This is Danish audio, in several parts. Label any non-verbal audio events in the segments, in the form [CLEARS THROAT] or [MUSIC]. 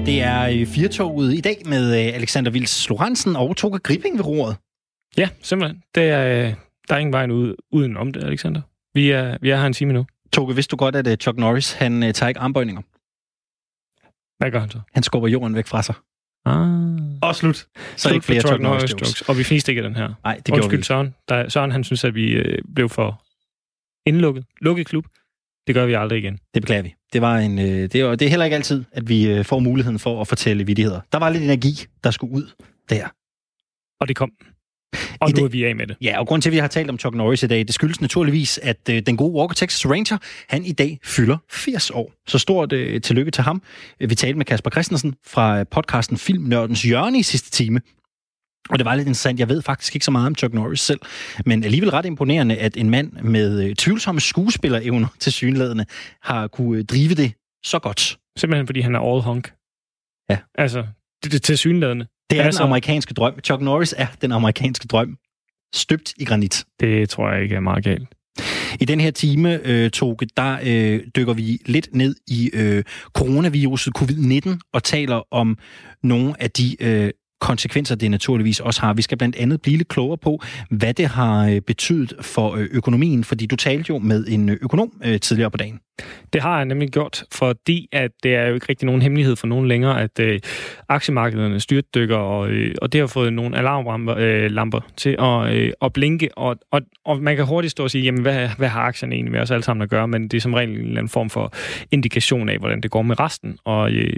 her det er øh, Firtoget i dag med øh, Alexander Vils Lorentzen og Toga Gripping ved roret. Ja, simpelthen. Det er, øh, der er ingen vej ud, uden om det, Alexander. Vi er, vi er her en time nu. Toge, vidste du godt, at Chuck Norris han tager ikke armbøjninger? Hvad gør han så? Han skubber jorden væk fra sig. Ah. Og slut. Så slut ikke flere Chuck Norris jokes. jokes. Og vi fniste ikke den her. Nej, det gjorde Undskyld, Søren. Der, Søren, han synes, at vi øh, blev for indlukket. Lukket klub. Det gør vi aldrig igen. Det beklager vi. Det, var en, øh, det, er, det er heller ikke altid, at vi øh, får muligheden for at fortælle vidigheder. Der var lidt energi, der skulle ud der. Og det kom. Og I nu er vi af med det. Ja, og grund til, at vi har talt om Chuck Norris i dag, det skyldes naturligvis, at øh, den gode Walker Texas Ranger, han i dag fylder 80 år. Så stort øh, tillykke til ham. Vi talte med Kasper Christensen fra podcasten Filmnørdens Hjørne i sidste time, og det var lidt interessant. Jeg ved faktisk ikke så meget om Chuck Norris selv, men alligevel ret imponerende, at en mand med øh, tvivlsomme skuespillerevner til synlædende har kunne øh, drive det så godt. Simpelthen fordi han er all hunk. Ja. Altså, det, det til synlædende. Det er altså, den amerikanske drøm. Chuck Norris er den amerikanske drøm. Støbt i granit. Det tror jeg ikke er meget galt. I den her time, øh, Toge, der øh, dykker vi lidt ned i øh, coronaviruset covid-19 og taler om nogle af de øh, konsekvenser det naturligvis også har. Vi skal blandt andet blive lidt klogere på, hvad det har øh, betydet for øh, økonomien, fordi du talte jo med en øh, økonom tidligere på dagen. Det har jeg nemlig gjort, fordi at det er jo ikke rigtig nogen hemmelighed for nogen længere, at øh, aktiemarkederne styrtdykker, og, øh, og det har fået nogle alarmlamper øh, lamper til at, øh, at blinke, og, og, og man kan hurtigt stå og sige, jamen hvad, hvad har aktierne egentlig med os alle sammen at gøre, men det er som regel en eller anden form for indikation af, hvordan det går med resten, og øh,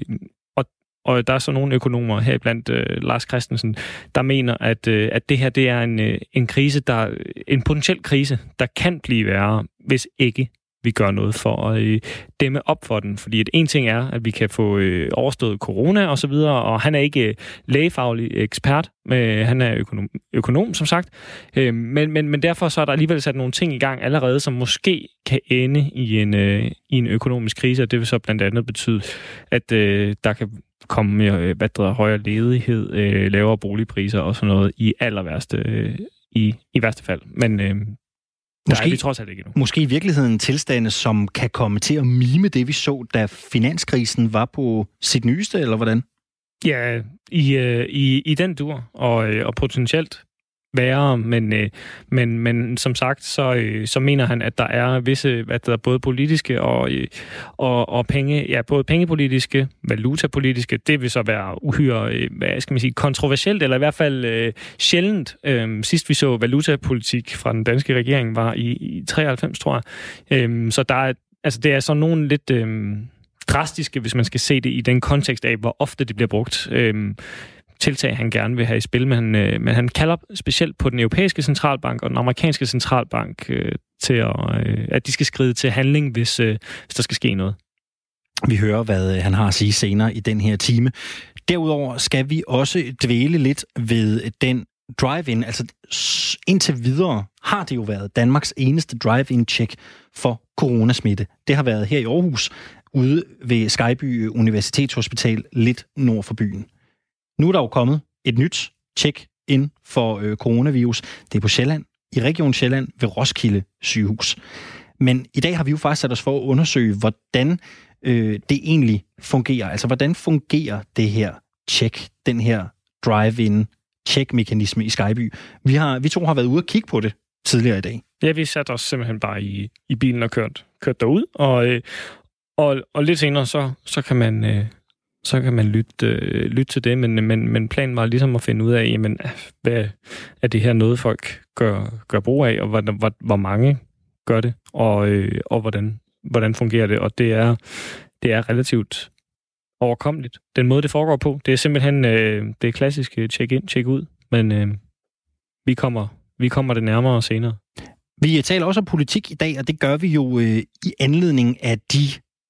og der er så nogle økonomer her blandt øh, Lars Christensen, der mener, at, øh, at det her det er en, øh, en krise, der en potentiel krise, der kan blive værre, hvis ikke vi gør noget for at øh, dæmme op for den. Fordi at en ting er, at vi kan få øh, overstået corona og så videre, og han er ikke øh, lægefaglig ekspert, men han er økonom, økonom som sagt. Øh, men, men, men derfor så er der alligevel sat nogle ting i gang allerede, som måske kan ende i en, øh, i en økonomisk krise, og det vil så blandt andet betyde, at øh, der kan komme med øh, hvad der højere ledighed, øh, lavere boligpriser og sådan noget i aller værste, øh, i, i værste fald. Men øh, Måske, er vi trods alt ikke endnu. Måske i virkeligheden tilstande, som kan komme til at mime det, vi så, da finanskrisen var på sit nyeste, eller hvordan? Ja, i, øh, i, i den dur, og, øh, og potentielt værre, men, øh, men, men som sagt, så, øh, så mener han, at der er visse, at der er både politiske og, øh, og, og penge, ja, både pengepolitiske, valutapolitiske, det vil så være uhyre, øh, hvad skal man sige, kontroversielt, eller i hvert fald øh, sjældent. Øh, sidst vi så valutapolitik fra den danske regering var i, i 93, tror jeg. Øh, så der er, altså, det er sådan nogle lidt... Øh, drastiske, hvis man skal se det i den kontekst af, hvor ofte det bliver brugt. Øhm, tiltag, han gerne vil have i spil, men, øh, men han kalder specielt på den europæiske centralbank og den amerikanske centralbank øh, til, at, øh, at de skal skride til handling, hvis, øh, hvis der skal ske noget. Vi hører, hvad øh, han har at sige senere i den her time. Derudover skal vi også dvæle lidt ved den drive-in. Altså indtil videre har det jo været Danmarks eneste drive-in-check for coronasmitte. Det har været her i Aarhus, ude ved Skyby Universitetshospital, lidt nord for byen. Nu er der jo kommet et nyt tjek ind for øh, coronavirus. Det er på Sjælland, i Region Sjælland ved Roskilde sygehus. Men i dag har vi jo faktisk sat os for at undersøge, hvordan øh, det egentlig fungerer. Altså, hvordan fungerer det her tjek, den her drive-in check-mekanisme i Skyby? Vi, har, vi to har været ude og kigge på det tidligere i dag. Ja, vi satte os simpelthen bare i, i bilen og kørt, kørt derud, og, øh, og, og lidt senere, så, så kan man... Øh, så kan man lytte, øh, lytte til det, men, men, men planen var ligesom at finde ud af, jamen, hvad er det her noget, folk gør, gør brug af, og hvor, hvor, hvor mange gør det, og, øh, og hvordan, hvordan fungerer det, og det er, det er relativt overkommeligt. Den måde, det foregår på, det er simpelthen øh, det klassiske øh, check-in, check-ud, men øh, vi, kommer, vi kommer det nærmere senere. Vi taler også om politik i dag, og det gør vi jo øh, i anledning af de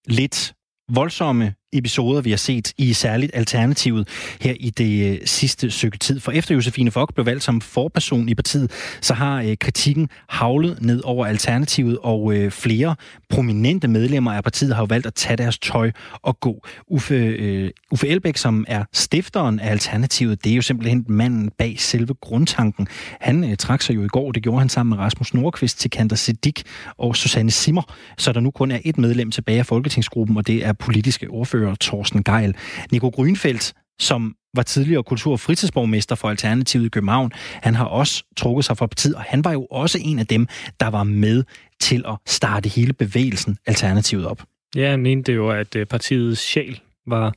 lidt voldsomme episoder, vi har set i særligt Alternativet her i det øh, sidste stykke tid. For efter Josefine Fock blev valgt som forperson i partiet, så har øh, kritikken havlet ned over Alternativet, og øh, flere prominente medlemmer af partiet har jo valgt at tage deres tøj og gå. Uffe, øh, Uffe Elbæk, som er stifteren af Alternativet, det er jo simpelthen manden bag selve grundtanken. Han øh, trak sig jo i går, det gjorde han sammen med Rasmus Nordqvist til Kanter Sedik og Susanne Simmer, så der nu kun er et medlem tilbage af Folketingsgruppen, og det er politiske ordfører ordfører Thorsten Geil. Nico Grønfeldt, som var tidligere kultur- og fritidsborgmester for Alternativet i København. Han har også trukket sig fra partiet, og han var jo også en af dem, der var med til at starte hele bevægelsen Alternativet op. Ja, han mente jo, at øh, partiets sjæl var,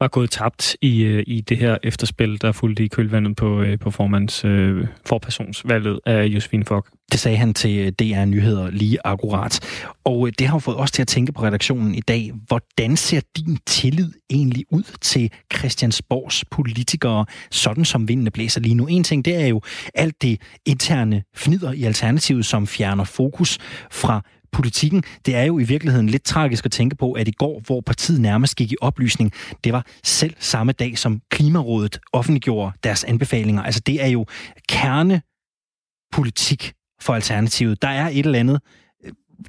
var gået tabt i, øh, i det her efterspil, der fulgte i kølvandet på, øh, på formands øh, forpersonsvalget af Josefine Fock. Det sagde han til øh, DR Nyheder lige akkurat. Og øh, det har fået os til at tænke på redaktionen i dag. Hvordan ser din tillid egentlig ud til Christiansborgs politikere, sådan som vindene blæser lige nu? En ting, det er jo alt det interne fnider i Alternativet, som fjerner fokus fra politikken. Det er jo i virkeligheden lidt tragisk at tænke på, at i går, hvor partiet nærmest gik i oplysning, det var selv samme dag, som Klimarådet offentliggjorde deres anbefalinger. Altså det er jo kernepolitik for Alternativet. Der er et eller andet,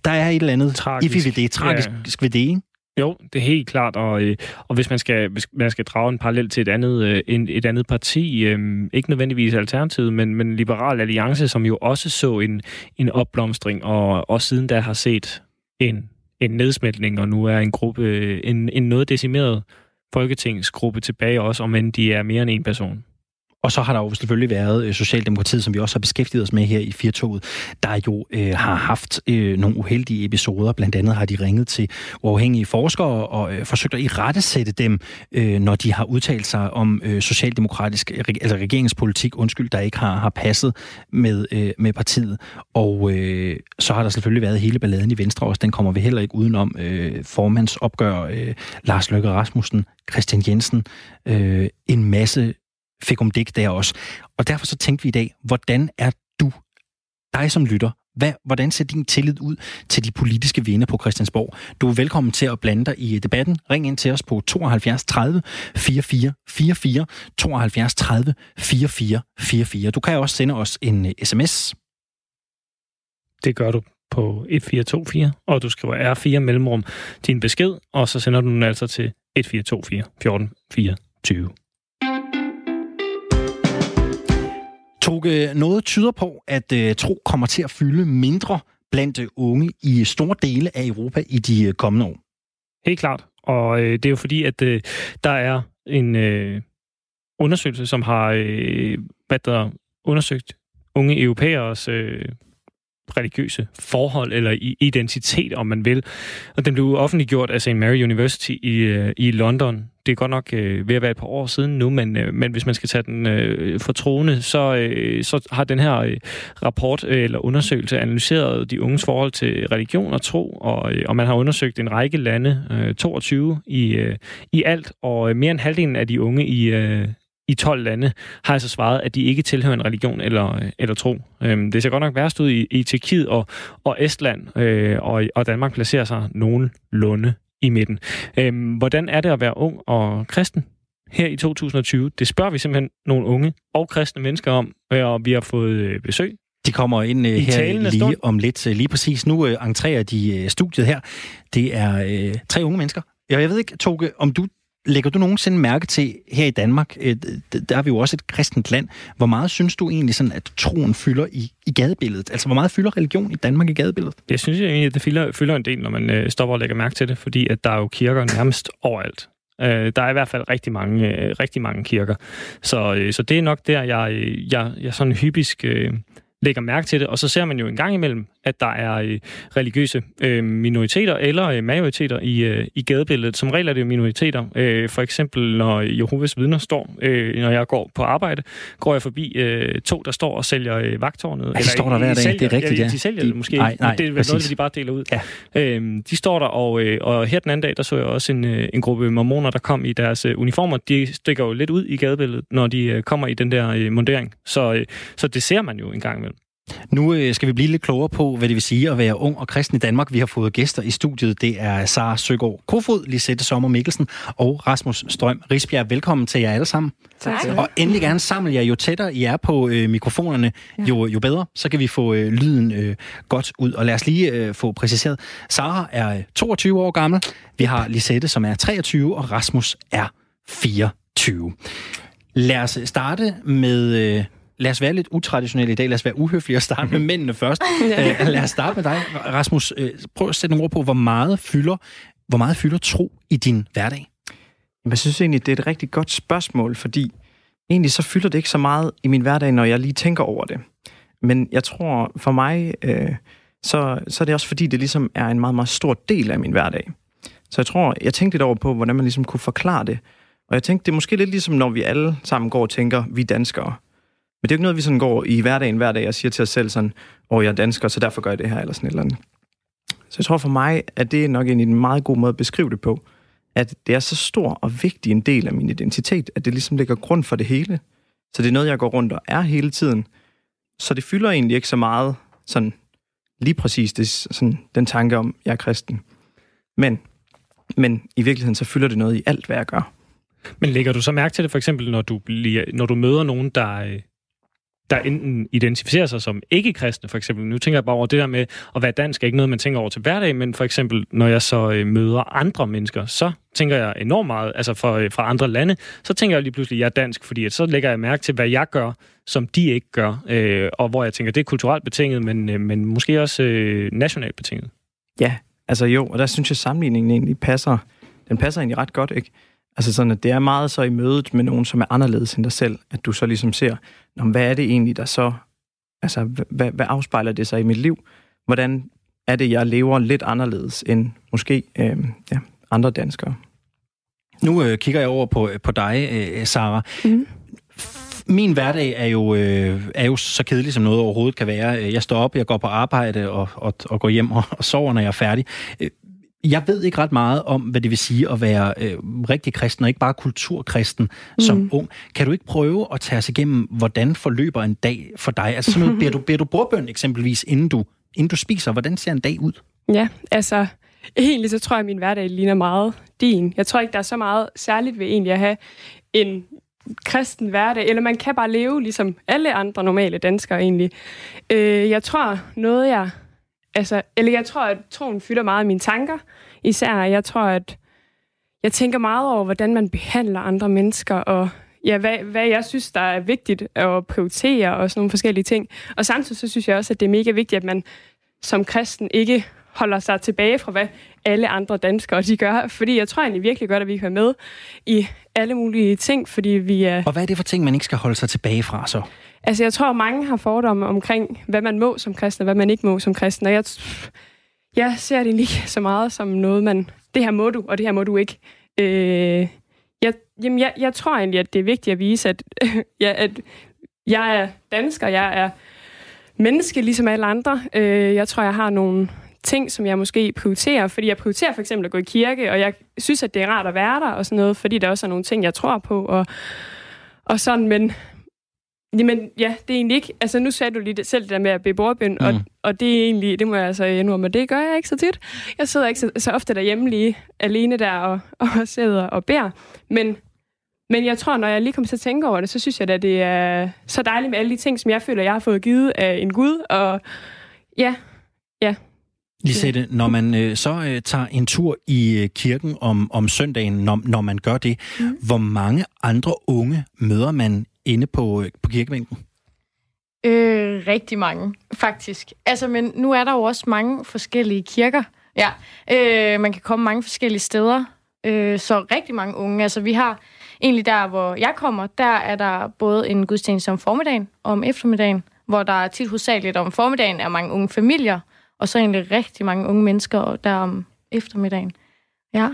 der er et eller andet tragisk, if ved det, tragisk ja. ved det, ikke? Jo, det er helt klart, og, øh, og hvis man skal, hvis man skal drage en parallel til et andet, øh, en, et andet parti, øh, ikke nødvendigvis Alternativet, men, men Liberal Alliance, som jo også så en, en opblomstring, og også siden da har set en, en nedsmeltning, og nu er en gruppe, en, en noget decimeret folketingsgruppe tilbage også, om end de er mere end en person. Og så har der jo selvfølgelig været øh, Socialdemokratiet, som vi også har beskæftiget os med her i Firtoget, der jo øh, har haft øh, nogle uheldige episoder. Blandt andet har de ringet til uafhængige forskere og øh, forsøgt at irettesætte dem, øh, når de har udtalt sig om øh, socialdemokratisk, altså regeringspolitik, undskyld, der ikke har, har passet med, øh, med partiet. Og øh, så har der selvfølgelig været hele balladen i Venstre også. Den kommer vi heller ikke udenom. Øh, formandsopgør, øh, Lars Løkke Rasmussen, Christian Jensen, øh, en masse fik om der også. Og derfor så tænkte vi i dag, hvordan er du, dig som lytter, hvad, hvordan ser din tillid ud til de politiske vinder på Christiansborg? Du er velkommen til at blande dig i øh, debatten. Ring ind til os på 72 30 44 44 72 30 44 44. Du kan også sende os en øh, sms. Det gør du på 1424, og du skriver R4 mellemrum din besked, og så sender du den altså til 1424 14 24. Toge, noget tyder på, at øh, tro kommer til at fylde mindre blandt øh, unge i store dele af Europa i de øh, kommende år. Helt klart. Og øh, det er jo fordi, at øh, der er en øh, undersøgelse, som har øh, hvad der, undersøgt unge europæers øh, religiøse forhold eller identitet, om man vil. Og den blev offentliggjort af St. Mary University i, øh, i London det er godt nok øh, ved at være et par år siden nu, men, øh, men hvis man skal tage den øh, for troende, så, øh, så har den her øh, rapport øh, eller undersøgelse analyseret de unges forhold til religion og tro, og, øh, og man har undersøgt en række lande, øh, 22 i, øh, i alt, og øh, mere end halvdelen af de unge i, øh, i 12 lande har altså svaret, at de ikke tilhører en religion eller, øh, eller tro. Øhm, det ser godt nok værst ud i, i Tjekkiet og, og Estland, øh, og, og Danmark placerer sig nogenlunde i midten. Øhm, hvordan er det at være ung og kristen her i 2020? Det spørger vi simpelthen nogle unge og kristne mennesker om, og vi har fået øh, besøg. De kommer ind uh, her lige stund. om lidt. Lige præcis nu entrerer de studiet her. Det er uh, tre unge mennesker. Jeg ved ikke, Toge, om du Lægger du nogensinde mærke til her i Danmark, øh, der er vi jo også et kristent land, hvor meget synes du egentlig sådan, at troen fylder i, i gadebilledet? Altså, hvor meget fylder religion i Danmark i gadebilledet? Jeg synes egentlig, at det fylder, fylder en del, når man øh, stopper og lægger mærke til det, fordi at der er jo kirker nærmest overalt. Øh, der er i hvert fald rigtig mange, øh, rigtig mange kirker. Så, øh, så det er nok der, jeg, øh, jeg, jeg sådan hypisk øh, lægger mærke til det. Og så ser man jo en gang imellem, at der er øh, religiøse øh, minoriteter eller øh, majoriteter i, øh, i gadebilledet. Som regel er det jo minoriteter. Øh, for eksempel, når Jehovas vidner står, øh, når jeg går på arbejde, går jeg forbi øh, to, der står og sælger øh, vagtårnet. Ja, de står der hver dag, sælger, det er rigtigt, ja. De sælger de, det måske. Nej, nej, det er præcis. noget, de bare deler ud. Ja. Øh, de står der, og, øh, og her den anden dag, der så jeg også en, øh, en gruppe mormoner, der kom i deres øh, uniformer. De stikker jo lidt ud i gadebilledet, når de øh, kommer i den der øh, montering. Så, øh, så det ser man jo en gang imellem. Nu øh, skal vi blive lidt klogere på, hvad det vil sige at være ung og kristen i Danmark. Vi har fået gæster i studiet. Det er Sara Søgaard Kofod, Lisette Sommer Mikkelsen og Rasmus Strøm Risbjerg. Velkommen til jer alle sammen. Tak. Og endelig gerne samle jer. Jo tættere I er på øh, mikrofonerne, ja. jo, jo bedre. Så kan vi få øh, lyden øh, godt ud. Og lad os lige øh, få præciseret. Sara er 22 år gammel. Vi har Lisette, som er 23, og Rasmus er 24. Lad os starte med... Øh, lad os være lidt utraditionelle i dag. Lad os være uhøflige og starte med mændene først. ja. [LAUGHS] uh, lad os starte med dig, Rasmus. Uh, prøv at sætte nogle ord på, hvor meget fylder hvor meget fylder tro i din hverdag? Jeg synes egentlig, det er et rigtig godt spørgsmål, fordi egentlig så fylder det ikke så meget i min hverdag, når jeg lige tænker over det. Men jeg tror, for mig, øh, så, så er det også fordi, det ligesom er en meget, meget stor del af min hverdag. Så jeg tror, jeg tænkte lidt over på, hvordan man ligesom kunne forklare det. Og jeg tænkte, det er måske lidt ligesom, når vi alle sammen går og tænker, vi er danskere. Men det er jo ikke noget, vi sådan går i hverdagen hver dag og siger til os selv sådan, åh, oh, jeg er dansker, så derfor gør jeg det her, eller sådan et eller andet. Så jeg tror for mig, at det er nok en meget god måde at beskrive det på, at det er så stor og vigtig en del af min identitet, at det ligesom ligger grund for det hele. Så det er noget, jeg går rundt og er hele tiden. Så det fylder egentlig ikke så meget sådan lige præcis det, sådan, den tanke om, jeg er kristen. Men, men i virkeligheden, så fylder det noget i alt, hvad jeg gør. Men lægger du så mærke til det for eksempel, når du, bliver, når du møder nogen, der, øh, der enten identificerer sig som ikke-kristne, for eksempel. Nu tænker jeg bare over det der med at være dansk, er ikke noget, man tænker over til hverdag, men for eksempel, når jeg så øh, møder andre mennesker, så tænker jeg enormt meget, altså fra, øh, fra andre lande, så tænker jeg lige pludselig, at jeg er dansk, fordi at så lægger jeg mærke til, hvad jeg gør, som de ikke gør, øh, og hvor jeg tænker, det er kulturelt betinget, men, øh, men måske også øh, nationalt betinget. Ja, altså jo, og der synes jeg, sammenligningen egentlig passer, den passer egentlig ret godt, ikke? Altså sådan, at det er meget så i mødet med nogen, som er anderledes end dig selv, at du så ligesom ser, hvad er det egentlig, der så, altså hvad, hvad afspejler det sig i mit liv? Hvordan er det, jeg lever lidt anderledes end måske øh, ja, andre danskere? Nu øh, kigger jeg over på, på dig, øh, Sara. Mm. Min hverdag er jo, øh, er jo så kedelig, som noget overhovedet kan være. Jeg står op, jeg går på arbejde og, og, og går hjem og, og sover, når jeg er færdig. Jeg ved ikke ret meget om, hvad det vil sige at være øh, rigtig kristen, og ikke bare kulturkristen mm. som ung. Kan du ikke prøve at tage os igennem, hvordan forløber en dag for dig? Altså sådan noget, beder du, beder du bordbøn eksempelvis, inden du, inden du spiser? Hvordan ser en dag ud? Ja, altså egentlig så tror jeg, at min hverdag ligner meget din. Jeg tror ikke, der er så meget særligt ved egentlig at have en kristen hverdag, eller man kan bare leve ligesom alle andre normale danskere egentlig. Øh, jeg tror, noget jeg altså, eller jeg tror, at troen fylder meget af mine tanker. Især, jeg tror, at jeg tænker meget over, hvordan man behandler andre mennesker, og ja, hvad, hvad jeg synes, der er vigtigt at prioritere, og sådan nogle forskellige ting. Og samtidig så synes jeg også, at det er mega vigtigt, at man som kristen ikke holder sig tilbage fra, hvad alle andre danskere de gør. Fordi jeg tror egentlig virkelig godt, at vi kan være med i alle mulige ting, fordi vi er... Og hvad er det for ting, man ikke skal holde sig tilbage fra så? Altså, jeg tror, mange har fordomme omkring, hvad man må som kristen, og hvad man ikke må som kristen. Og jeg, jeg ser det ikke så meget som noget, man... Det her må du, og det her må du ikke. Øh, jeg, jamen, jeg, jeg tror egentlig, at det er vigtigt at vise, at, [LAUGHS] ja, at jeg er dansker, jeg er menneske, ligesom alle andre. Øh, jeg tror, jeg har nogle ting, som jeg måske prioriterer, fordi jeg prioriterer for eksempel at gå i kirke, og jeg synes, at det er rart at være der og sådan noget, fordi der også er nogle ting, jeg tror på, og, og sådan, men, Jamen, ja, det er egentlig ikke... Altså, nu sagde du lige selv det der med at bede bordbøn, mm. og, og det er egentlig... Det må jeg altså endnu men det gør jeg ikke så tit. Jeg sidder ikke så, så ofte derhjemme lige alene der og, [LAUGHS] og sidder og beder. Men, men jeg tror, når jeg lige kommer til at tænke over det, så synes jeg at det er så dejligt med alle de ting, som jeg føler, jeg har fået givet af en Gud. Og ja, ja. Lisette, når man øh, så øh, tager en tur i øh, kirken om, om søndagen, når, når man gør det, mm. hvor mange andre unge møder man inde på, på kirkebænken? Øh, rigtig mange, faktisk. Altså, men nu er der jo også mange forskellige kirker. Ja, øh, man kan komme mange forskellige steder. Øh, så rigtig mange unge. Altså, vi har egentlig der, hvor jeg kommer, der er der både en gudstjeneste om formiddagen og om eftermiddagen, hvor der er tit hovedsageligt om formiddagen er mange unge familier, og så egentlig rigtig mange unge mennesker der om eftermiddagen. Ja.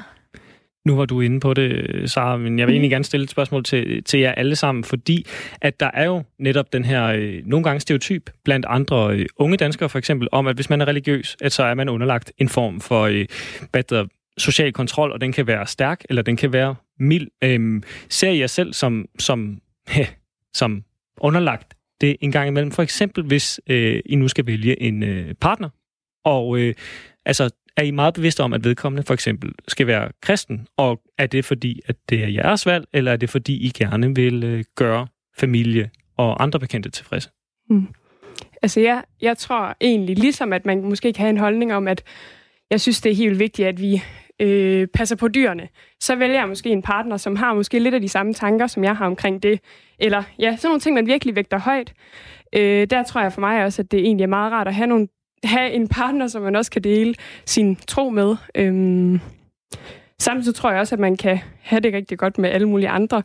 Nu var du inde på det, Sara, men jeg vil egentlig gerne stille et spørgsmål til, til jer alle sammen, fordi at der er jo netop den her øh, nogle gange stereotyp blandt andre øh, unge danskere for eksempel, om at hvis man er religiøs, at så er man underlagt en form for øh, hvad der, social kontrol, og den kan være stærk, eller den kan være mild. Øhm, ser jer selv som, som, he, som underlagt det en gang imellem? For eksempel, hvis øh, I nu skal vælge en øh, partner, og øh, altså er I meget bevidste om, at vedkommende for eksempel skal være kristen? Og er det fordi, at det er jeres valg, eller er det fordi, I gerne vil øh, gøre familie og andre bekendte tilfredse? Mm. Altså, jeg, jeg tror egentlig, ligesom at man måske kan have en holdning om, at jeg synes, det er helt vigtigt, at vi øh, passer på dyrene, så vælger jeg måske en partner, som har måske lidt af de samme tanker, som jeg har omkring det. Eller ja, sådan nogle ting, man virkelig vægter højt. Øh, der tror jeg for mig også, at det egentlig er meget rart at have nogle have en partner, som man også kan dele sin tro med. Øhm, Samtidig tror jeg også, at man kan have det rigtig godt med alle mulige andre.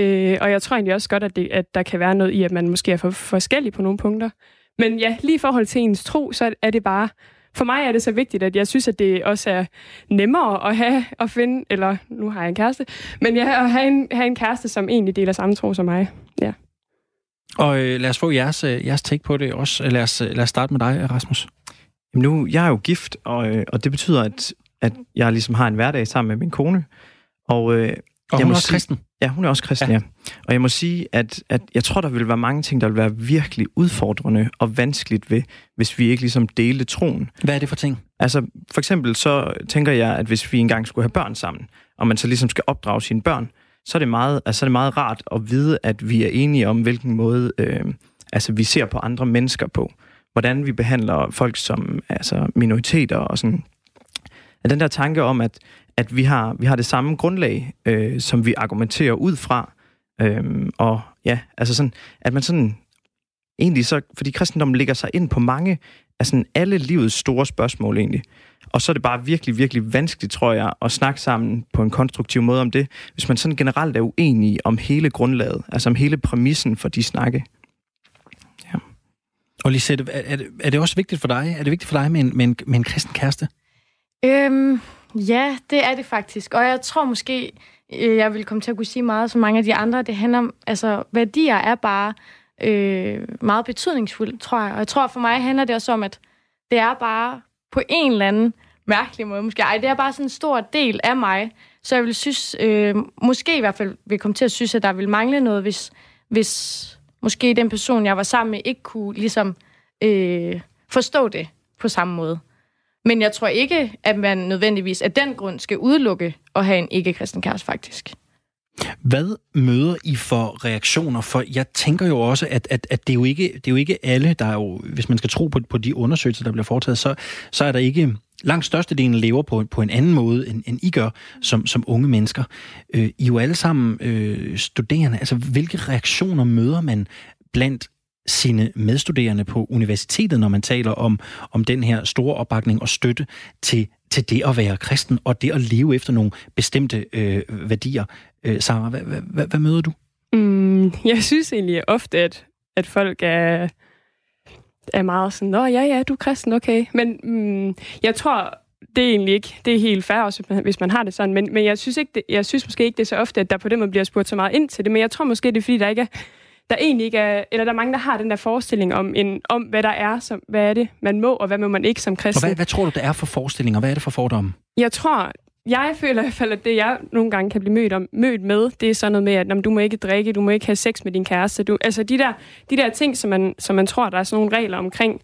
Øh, og jeg tror egentlig også godt, at, det, at der kan være noget i, at man måske er for forskellig på nogle punkter. Men ja, lige i forhold til ens tro, så er det bare... For mig er det så vigtigt, at jeg synes, at det også er nemmere at have at finde, eller nu har jeg en kæreste, men ja, at have en, have en kæreste, som egentlig deler samme tro som mig. Og øh, lad os få jeres, øh, jeres take på det også. Lad os, lad os starte med dig, Rasmus. Jamen nu, jeg er jo gift, og, øh, og det betyder, at, at jeg ligesom har en hverdag sammen med min kone. Og, øh, og jeg hun må er også sige, kristen. Ja, hun er også kristen, ja. ja. Og jeg må sige, at, at jeg tror, der vil være mange ting, der vil være virkelig udfordrende og vanskeligt ved, hvis vi ikke ligesom delte troen. Hvad er det for ting? Altså, for eksempel så tænker jeg, at hvis vi engang skulle have børn sammen, og man så ligesom skal opdrage sine børn, så er det meget, altså, er det meget rart at vide, at vi er enige om, hvilken måde øh, altså, vi ser på andre mennesker på. Hvordan vi behandler folk som altså, minoriteter og sådan. At den der tanke om, at, at vi, har, vi har det samme grundlag, øh, som vi argumenterer ud fra. Øh, og ja, altså sådan, at man sådan egentlig så, fordi kristendommen ligger sig ind på mange af sådan alle livets store spørgsmål egentlig. Og så er det bare virkelig, virkelig vanskeligt, tror jeg, at snakke sammen på en konstruktiv måde om det, hvis man sådan generelt er uenig om hele grundlaget, altså om hele præmissen for de snakke. Ja. Og Lisette, er, det, er det også vigtigt for dig? Er det vigtigt for dig med en, med en, med en kristen kæreste? Øhm, ja, det er det faktisk. Og jeg tror måske, øh, jeg vil komme til at kunne sige meget som mange af de andre. Det handler om, altså værdier er bare øh, meget betydningsfuldt, tror jeg. Og jeg tror for mig handler det også om, at det er bare på en eller anden mærkelig måde måske. Ej, det er bare sådan en stor del af mig. Så jeg vil synes, øh, måske i hvert fald vil komme til at synes, at der vil mangle noget, hvis, hvis måske den person, jeg var sammen med, ikke kunne ligesom øh, forstå det på samme måde. Men jeg tror ikke, at man nødvendigvis af den grund skal udelukke at have en ikke-kristen kæreste, faktisk. Hvad møder I for reaktioner? For jeg tænker jo også, at, at, at det, er jo ikke, det er jo ikke alle, der er jo, hvis man skal tro på, på de undersøgelser, der bliver foretaget, så, så er der ikke langt størstedelen lever på, på en anden måde, end, end I gør som, som unge mennesker. Øh, I er jo alle sammen øh, studerende. Altså, hvilke reaktioner møder man blandt sine medstuderende på universitetet, når man taler om, om den her store opbakning og støtte til, til det at være kristen og det at leve efter nogle bestemte øh, værdier. Øh, Sarah, hvad, hvad, hvad, hvad møder du? Mm, jeg synes egentlig ofte, at, at folk er, er meget sådan, Nå, ja, ja, du er kristen, okay. Men mm, jeg tror, det er egentlig ikke, det er helt fair også, hvis man har det sådan, men, men jeg, synes ikke, det, jeg synes måske ikke, det er så ofte, at der på den måde bliver spurgt så meget ind til det, men jeg tror måske, det er fordi, der ikke er der egentlig ikke er, eller der er mange, der har den der forestilling om, en, om hvad der er, som, hvad er det, man må, og hvad må man ikke som kristen. Og hvad, hvad tror du, der er for forestillinger? Hvad er det for fordomme? Jeg tror, jeg føler i hvert fald, at det, jeg nogle gange kan blive mødt, om, mødt med, det er sådan noget med, at når, du må ikke drikke, du må ikke have sex med din kæreste. Du, altså de der, de der ting, som man, som man tror, der er sådan nogle regler omkring.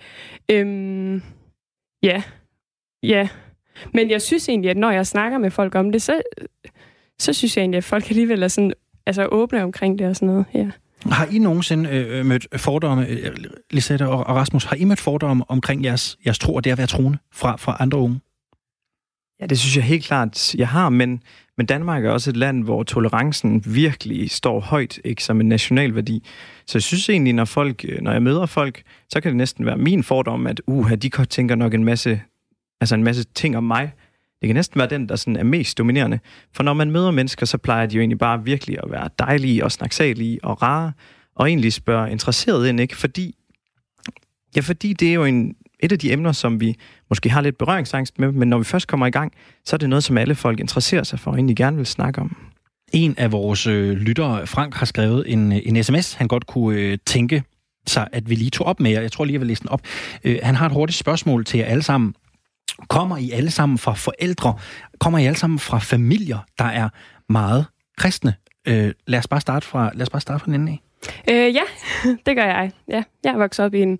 Øhm, ja, ja. Men jeg synes egentlig, at når jeg snakker med folk om det, så, så synes jeg egentlig, at folk alligevel er sådan, altså åbne omkring det og sådan noget. Ja. Har I nogensinde øh, øh mødt fordomme, øh, Lisette og, og Rasmus, har I mødt fordomme omkring jeres, jeres tro og det at være troende fra, fra andre unge? Ja, det synes jeg helt klart, jeg har, men, men Danmark er også et land, hvor tolerancen virkelig står højt, ikke som en national værdi. Så jeg synes egentlig, når, folk, øh, når jeg møder folk, så kan det næsten være min fordom, at uha, de tænker nok en masse, altså en masse ting om mig. Det kan næsten være den, der sådan er mest dominerende. For når man møder mennesker, så plejer de jo egentlig bare virkelig at være dejlige og snaksalige og rare, og egentlig spørge interesseret ind, ikke? Fordi, ja, fordi det er jo en, et af de emner, som vi måske har lidt berøringsangst med, men når vi først kommer i gang, så er det noget, som alle folk interesserer sig for og egentlig gerne vil snakke om. En af vores øh, lyttere, Frank, har skrevet en, en sms, han godt kunne øh, tænke sig, at vi lige tog op med jer. Jeg tror lige, jeg vil læse den op. Øh, han har et hurtigt spørgsmål til jer alle sammen. Kommer I alle sammen fra forældre? Kommer I alle sammen fra familier, der er meget kristne? Øh, lad os bare starte fra, lad os bare starte fra den ende af. Øh, ja, [LAUGHS] det gør jeg. Ja, jeg er vokset op i en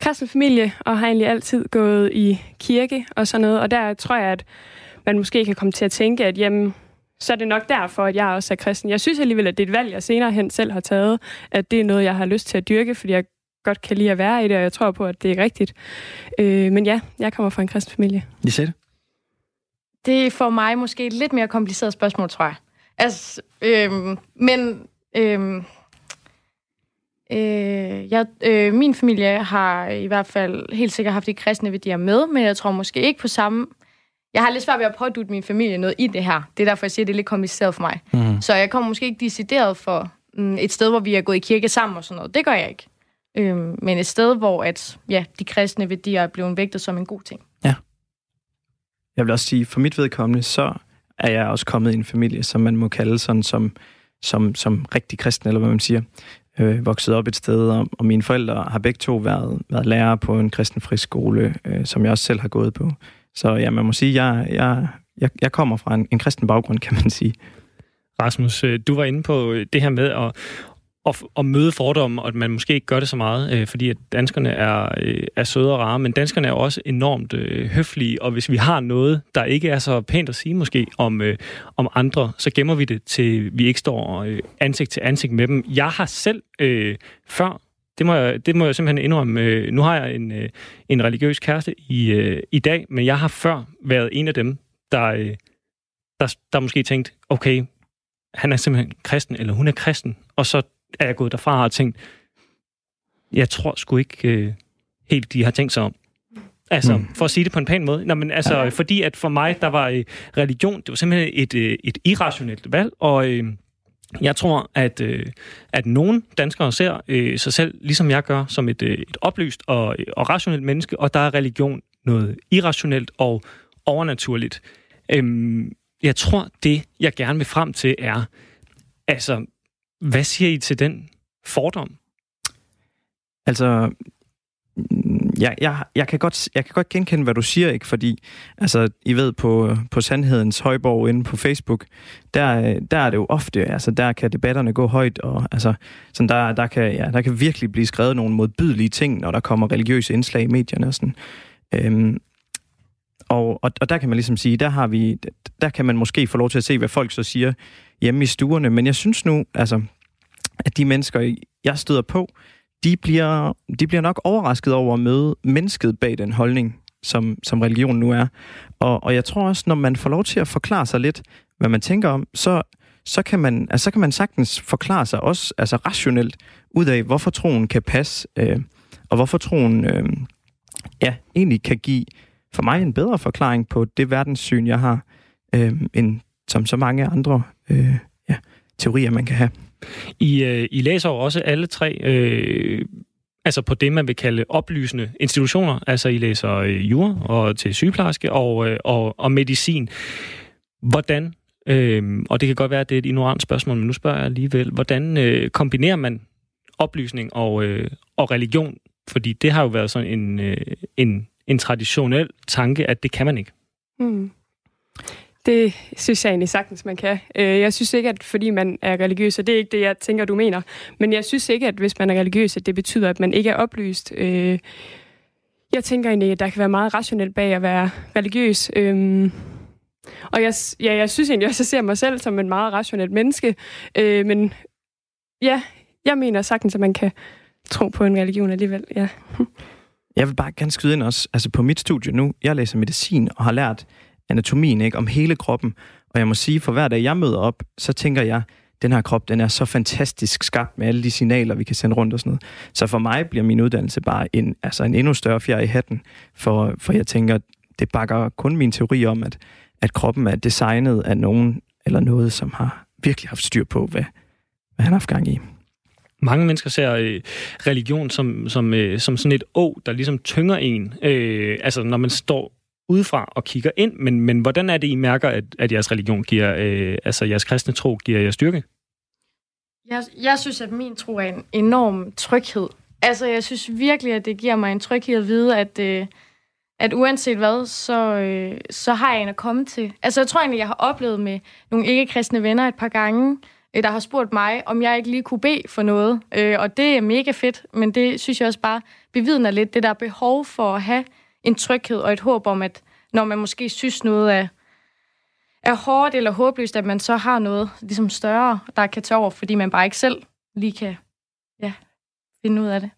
kristen familie, og har egentlig altid gået i kirke og sådan noget. Og der tror jeg, at man måske kan komme til at tænke, at jamen, så er det nok derfor, at jeg også er kristen. Jeg synes alligevel, at det er et valg, jeg senere hen selv har taget, at det er noget, jeg har lyst til at dyrke, fordi jeg godt kan lide at være i det, og jeg tror på, at det er rigtigt. Øh, men ja, jeg kommer fra en kristen familie. Lisette? Det er for mig måske et lidt mere kompliceret spørgsmål, tror jeg. Altså, øh, men øh, øh, jeg, øh, min familie har i hvert fald helt sikkert haft de kristne værdier med, men jeg tror måske ikke på samme jeg har lidt svært ved at pådute min familie noget i det her. Det er derfor, jeg siger, at det er lidt kompliceret for mig. Mm. Så jeg kommer måske ikke decideret for mm, et sted, hvor vi er gået i kirke sammen og sådan noget. Det gør jeg ikke. Øhm, men et sted, hvor at, ja, de kristne værdier er blevet vægtet som en god ting. Ja. Jeg vil også sige, for mit vedkommende, så er jeg også kommet i en familie, som man må kalde sådan som, som, som rigtig kristen, eller hvad man siger. Øh, vokset op et sted, og, og mine forældre har begge to været, været lærere på en kristen friskole, øh, som jeg også selv har gået på. Så ja, man må sige, jeg, jeg, jeg, jeg kommer fra en, en kristen baggrund, kan man sige. Rasmus, øh, du var inde på øh, det her med at, at, at møde fordomme, og at man måske ikke gør det så meget, øh, fordi at danskerne er, øh, er søde og rare, men danskerne er også enormt øh, høflige, og hvis vi har noget, der ikke er så pænt at sige måske om, øh, om andre, så gemmer vi det til vi ikke står øh, ansigt til ansigt med dem. Jeg har selv øh, før det må, jeg, det må jeg simpelthen indrømme. Øh, nu har jeg en, øh, en religiøs kæreste i, øh, i dag, men jeg har før været en af dem, der, øh, der, der måske tænkt, okay, han er simpelthen kristen, eller hun er kristen, og så er jeg gået derfra og tænkt, jeg tror sgu ikke øh, helt, de har tænkt sig om. Altså, mm. for at sige det på en pæn måde. Nå, men altså, ja. fordi at for mig, der var øh, religion, det var simpelthen et, øh, et irrationelt valg, og øh, jeg tror, at, øh, at nogle danskere ser øh, sig selv, ligesom jeg gør, som et, øh, et oplyst og, og rationelt menneske, og der er religion noget irrationelt og overnaturligt. Øhm, jeg tror, det, jeg gerne vil frem til, er, altså, hvad siger I til den fordom? Altså, mm, jeg, jeg, jeg, kan godt, jeg kan godt genkende, hvad du siger, ikke? Fordi, altså, I ved, på, på Sandhedens Højborg inde på Facebook, der, der er det jo ofte, altså, der kan debatterne gå højt, og altså, sådan der, der, kan, ja, der kan virkelig blive skrevet nogle modbydelige ting, når der kommer religiøse indslag i medierne og sådan. Øhm, og, og, og der kan man ligesom sige, der har vi, der kan man måske få lov til at se, hvad folk så siger hjemme i stuerne. Men jeg synes nu, altså, at de mennesker, jeg støder på, de bliver, de bliver nok overrasket over at møde mennesket bag den holdning, som, som religion nu er. Og, og jeg tror også, når man får lov til at forklare sig lidt, hvad man tænker om, så, så, kan, man, altså, så kan man sagtens forklare sig også altså rationelt ud af, hvorfor troen kan passe, øh, og hvorfor troen øh, ja, egentlig kan give for mig en bedre forklaring på det verdenssyn, jeg har, øh, end som så mange andre øh, ja, teorier, man kan have. I, øh, I læser jo også alle tre øh, altså på det, man vil kalde oplysende institutioner. Altså I læser øh, jura og til sygeplejerske og, øh, og, og medicin. Hvordan, øh, og det kan godt være, at det er et ignorant spørgsmål, men nu spørger jeg alligevel, hvordan øh, kombinerer man oplysning og, øh, og religion? Fordi det har jo været sådan en, øh, en, en traditionel tanke, at det kan man ikke. Mm. Det synes jeg egentlig sagtens, man kan. Øh, jeg synes ikke, at fordi man er religiøs, og det er ikke det, jeg tænker, du mener, men jeg synes ikke, at hvis man er religiøs, at det betyder, at man ikke er oplyst. Øh, jeg tænker egentlig, at der kan være meget rationelt bag at være religiøs. Øhm, og jeg, ja, jeg synes egentlig også, at jeg ser mig selv som en meget rationelt menneske. Øh, men ja, jeg mener sagtens, at man kan tro på en religion alligevel, ja. Jeg vil bare gerne skyde ind også, altså på mit studie nu, jeg læser medicin og har lært anatomien, ikke? om hele kroppen. Og jeg må sige, for hver dag jeg møder op, så tænker jeg, den her krop, den er så fantastisk skabt med alle de signaler, vi kan sende rundt og sådan noget. Så for mig bliver min uddannelse bare en, altså en endnu større fjer i hatten, for, for jeg tænker, det bakker kun min teori om, at, at kroppen er designet af nogen eller noget, som har virkelig haft styr på, hvad, hvad han har haft gang i. Mange mennesker ser øh, religion som, som, øh, som sådan et å, der ligesom tynger en. Øh, altså, når man står udefra og kigger ind, men, men hvordan er det, I mærker, at, at jeres religion giver, øh, altså jeres kristne tro giver jer styrke? Jeg, jeg synes, at min tro er en enorm tryghed. Altså, jeg synes virkelig, at det giver mig en tryghed at vide, at, øh, at uanset hvad, så, øh, så har jeg en at komme til. Altså, jeg tror egentlig, jeg har oplevet med nogle ikke-kristne venner et par gange, øh, der har spurgt mig, om jeg ikke lige kunne bede for noget. Øh, og det er mega fedt, men det synes jeg også bare bevidner lidt det der behov for at have en tryghed og et håb om, at når man måske synes noget er, er hårdt eller håbløst, at man så har noget ligesom større, der kan tage over, fordi man bare ikke selv lige kan ja, finde ud af det.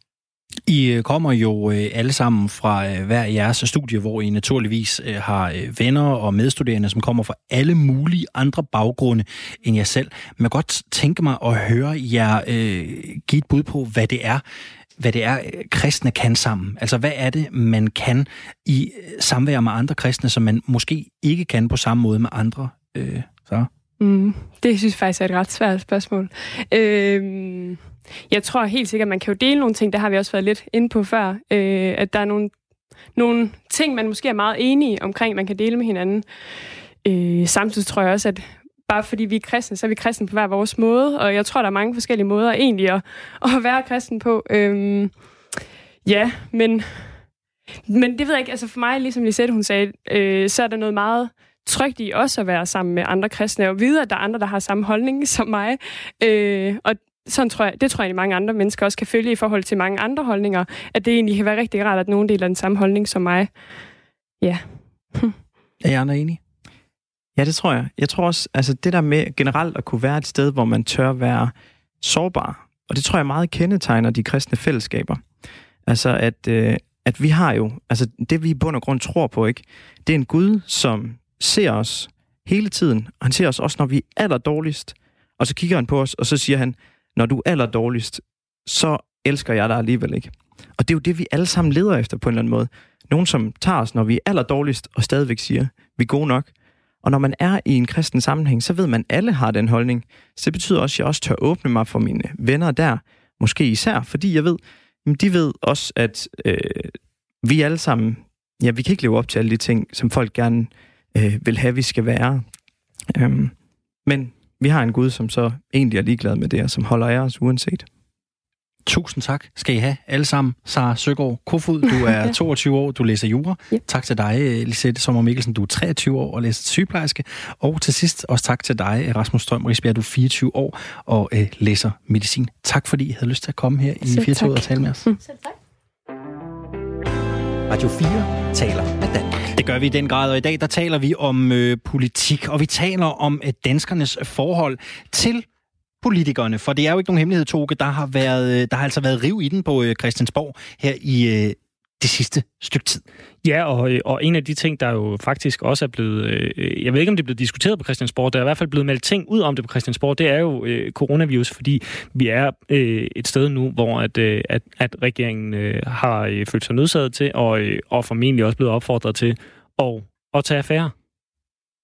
I øh, kommer jo øh, alle sammen fra øh, hver jeres studie, hvor I naturligvis har venner og medstuderende, som kommer fra alle mulige andre baggrunde end jer selv. Men jeg godt tænke mig at høre jer øh, give et bud på, hvad det er, hvad det er, øh, kristne kan sammen. Altså, hvad er det, man kan i øh, samvær med andre kristne, som man måske ikke kan på samme måde med andre? Øh, så? Mm, det synes jeg faktisk er et ret svært spørgsmål. Øh, jeg tror helt sikkert, at man kan jo dele nogle ting, det har vi også været lidt inde på før, øh, at der er nogle, nogle ting, man måske er meget enige omkring, man kan dele med hinanden. Øh, samtidig tror jeg også, at bare fordi vi er kristne, så er vi kristne på hver vores måde, og jeg tror, der er mange forskellige måder egentlig at, [LAUGHS] at være kristen på. Øhm, ja, men, men det ved jeg ikke, altså for mig, ligesom Lisette hun sagde, øh, så er der noget meget trygt i også at være sammen med andre kristne, og vide, at der er andre, der har samme holdning [LAUGHS] som mig. Øh, og sådan tror jeg, det tror jeg, at mange andre mennesker også kan følge i forhold til mange andre holdninger, at det egentlig kan være rigtig rart, at nogen deler den samme holdning som mig. Ja. [LAUGHS] er I andre enige? Ja, det tror jeg. Jeg tror også, altså det der med generelt at kunne være et sted, hvor man tør være sårbar, og det tror jeg meget kendetegner de kristne fællesskaber. Altså at, øh, at vi har jo, altså det vi i bund og grund tror på, ikke? Det er en Gud, som ser os hele tiden, og han ser os også, når vi er allerdårligst. og så kigger han på os, og så siger han, når du er allerdårligst, så elsker jeg dig alligevel ikke. Og det er jo det, vi alle sammen leder efter på en eller anden måde. Nogen, som tager os, når vi er allerdårligst, og stadigvæk siger, vi er gode nok. Og når man er i en kristen sammenhæng, så ved man, at alle har den holdning. Så det betyder også, at jeg også tør åbne mig for mine venner der. Måske især, fordi jeg ved, at de ved også, at øh, vi alle sammen, ja, vi kan ikke leve op til alle de ting, som folk gerne øh, vil have, vi skal være. Øhm, men vi har en Gud, som så egentlig er ligeglad med det, og som holder af os uanset. Tusind tak skal I have alle sammen. Sara Søgaard Kofod, du er [LAUGHS] 22 år, du læser jura. Ja. Tak til dig, Lisette Sommer Mikkelsen, du er 23 år og læser sygeplejerske. Og til sidst også tak til dig, Rasmus Strøm Risbjerg, du er 24 år og øh, læser medicin. Tak fordi I havde lyst til at komme her i 24 år og tale med os. Mm. Selv tak. Radio 4 taler med Danmark. Det gør vi i den grad, og i dag der taler vi om øh, politik, og vi taler om øh, danskernes forhold til politikerne, for det er jo ikke nogen hemmelighed, Toge, der har, været, øh, der har altså været riv i den på øh, Christiansborg her i øh, det sidste stykke tid. Ja, og, og en af de ting, der jo faktisk også er blevet, øh, jeg ved ikke om det er blevet diskuteret på Christiansborg, der er i hvert fald blevet meldt ting ud om det på Christiansborg, det er jo øh, coronavirus, fordi vi er øh, et sted nu, hvor at, øh, at, at regeringen øh, har øh, følt sig nødsaget til, og, øh, og formentlig også blevet opfordret til at, at tage affære.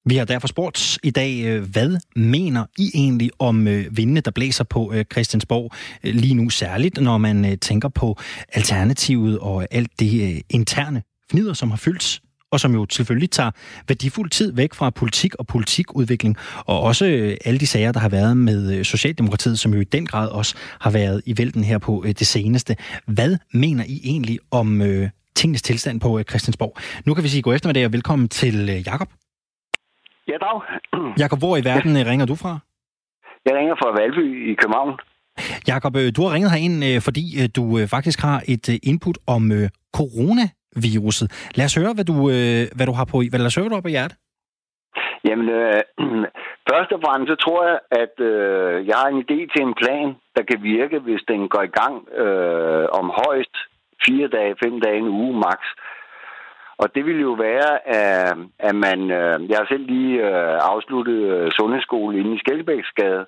Vi har derfor spurgt i dag, øh, hvad mener I egentlig om øh, vindene, der blæser på øh, Christiansborg lige nu, særligt når man tænker på alternativet og alt det interne fnider, som har fyldt og som jo selvfølgelig tager værdifuld tid væk fra politik og politikudvikling, og også alle de sager, der har været med Socialdemokratiet, som jo i den grad også har været i vælten her på det seneste. Hvad mener I egentlig om øh, tingens tilstand på Christiansborg? Nu kan vi sige god eftermiddag og velkommen til Jakob. Ja, dag. [CLEARS THROAT] Jakob, hvor i verden ja. ringer du fra? Jeg ringer fra Valby i København. Jakob, øh, du har ringet herind, øh, fordi øh, du faktisk har et input om coronaviruset. Lad os høre, hvad du, hvad du har på, hvad, lad os høre, hvad du har på hjertet. Jamen, øh, [CLEARS THROAT] først og fremmest så tror jeg, at øh, jeg har en idé til en plan, der kan virke, hvis den går i gang øh, om højst fire dage, fem dage, en uge max. Og det ville jo være, at, at man... Øh, jeg har selv lige øh, afsluttet øh, sundhedsskole inde i Skelbæksgade,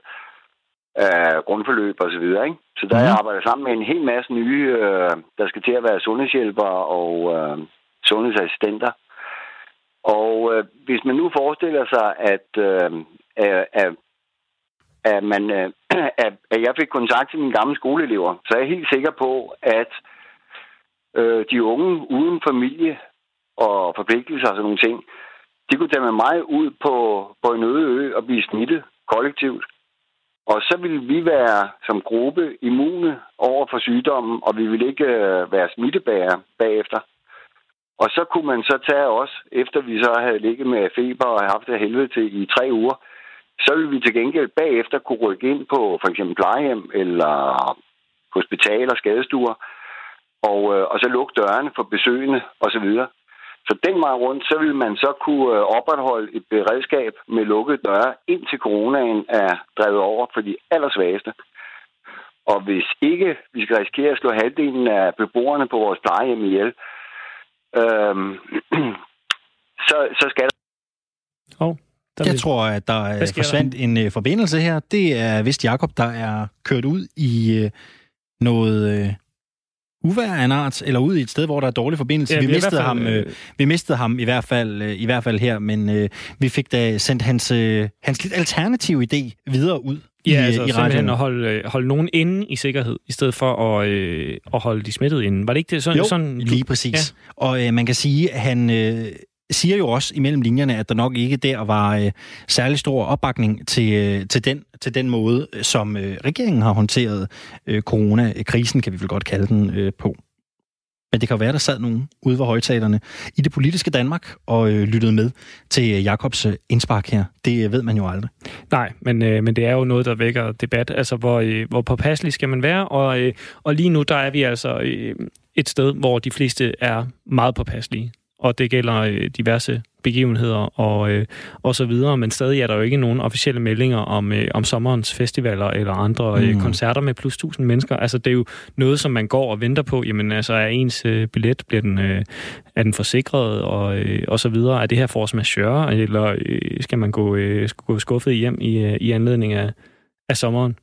grundforløb og så videre, ikke? Så der mm. jeg arbejder sammen med en hel masse nye, der skal til at være sundhedshjælpere og sundhedsassistenter. Og øh, hvis man nu forestiller sig, at, øh, at, at, man, øh, [CLEARS THROAT] at, at jeg fik kontakt til mine gamle skoleelever, så er jeg helt sikker på, at øh, de unge uden familie og forpligtelser og sådan nogle ting, de kunne tage med mig ud på, på en øde ø og blive smittet kollektivt. Og så ville vi være som gruppe immune over for sygdommen, og vi ville ikke øh, være smittebærer bagefter. Og så kunne man så tage os, efter vi så havde ligget med feber og haft det helvede til i tre uger, så ville vi til gengæld bagefter kunne rykke ind på for eksempel plejehjem eller hospitaler, skadestuer, og, øh, og så lukke dørene for besøgende osv. Så den vej rundt, så vil man så kunne øh, opretholde et beredskab med lukkede døre, indtil coronaen er drevet over for de allersvageste. Og hvis ikke vi skal risikere at slå halvdelen af beboerne på vores plejehjem ihjel, øhm, [CLEARS THROAT] så, så skal der... Oh, der Jeg vil- tror, at der Hvad der? forsvandt en øh, forbindelse her. Det er vist Jakob, der er kørt ud i øh, noget øh, uvær af en art, eller ud i et sted, hvor der er dårlig forbindelse. Ja, vi, vi i mistede fald, ham, øh, øh, vi mistede ham i hvert fald, øh, i hvert fald her, men øh, vi fik da sendt hans, øh, hans lidt alternative idé videre ud i, Ja, øh, altså i simpelthen at holde, øh, holde nogen inde i sikkerhed, i stedet for at, øh, at holde de smittede inde. Var det ikke det? Sådan, Jo, sådan, lige præcis. Ja. Og øh, man kan sige, at han øh, siger jo også imellem linjerne, at der nok ikke der var øh, særlig stor opbakning til, øh, til, den, til den måde, øh, som øh, regeringen har håndteret øh, coronakrisen, kan vi vel godt kalde den, øh, på. Men det kan jo være, der sad nogen ude ved højtalerne i det politiske Danmark og øh, lyttede med til øh, Jakobs øh, indspark her. Det øh, ved man jo aldrig. Nej, men, øh, men det er jo noget, der vækker debat. Altså, hvor, øh, hvor påpasselig skal man være? Og, øh, og lige nu, der er vi altså øh, et sted, hvor de fleste er meget påpasselige. Og det gælder øh, diverse begivenheder og, øh, og så videre. Men stadig er der jo ikke nogen officielle meldinger om, øh, om sommerens festivaler eller andre øh, Mm. koncerter med plus 1000 mennesker. Altså, det er jo noget, som man går og venter på. Jamen, altså, er ens øh, billet, bliver den, øh, er den forsikret og, øh, og så videre? Er det her force majeure, eller øh, skal man gå, øh, gå skuffet hjem i, øh, i anledning af, af sommeren?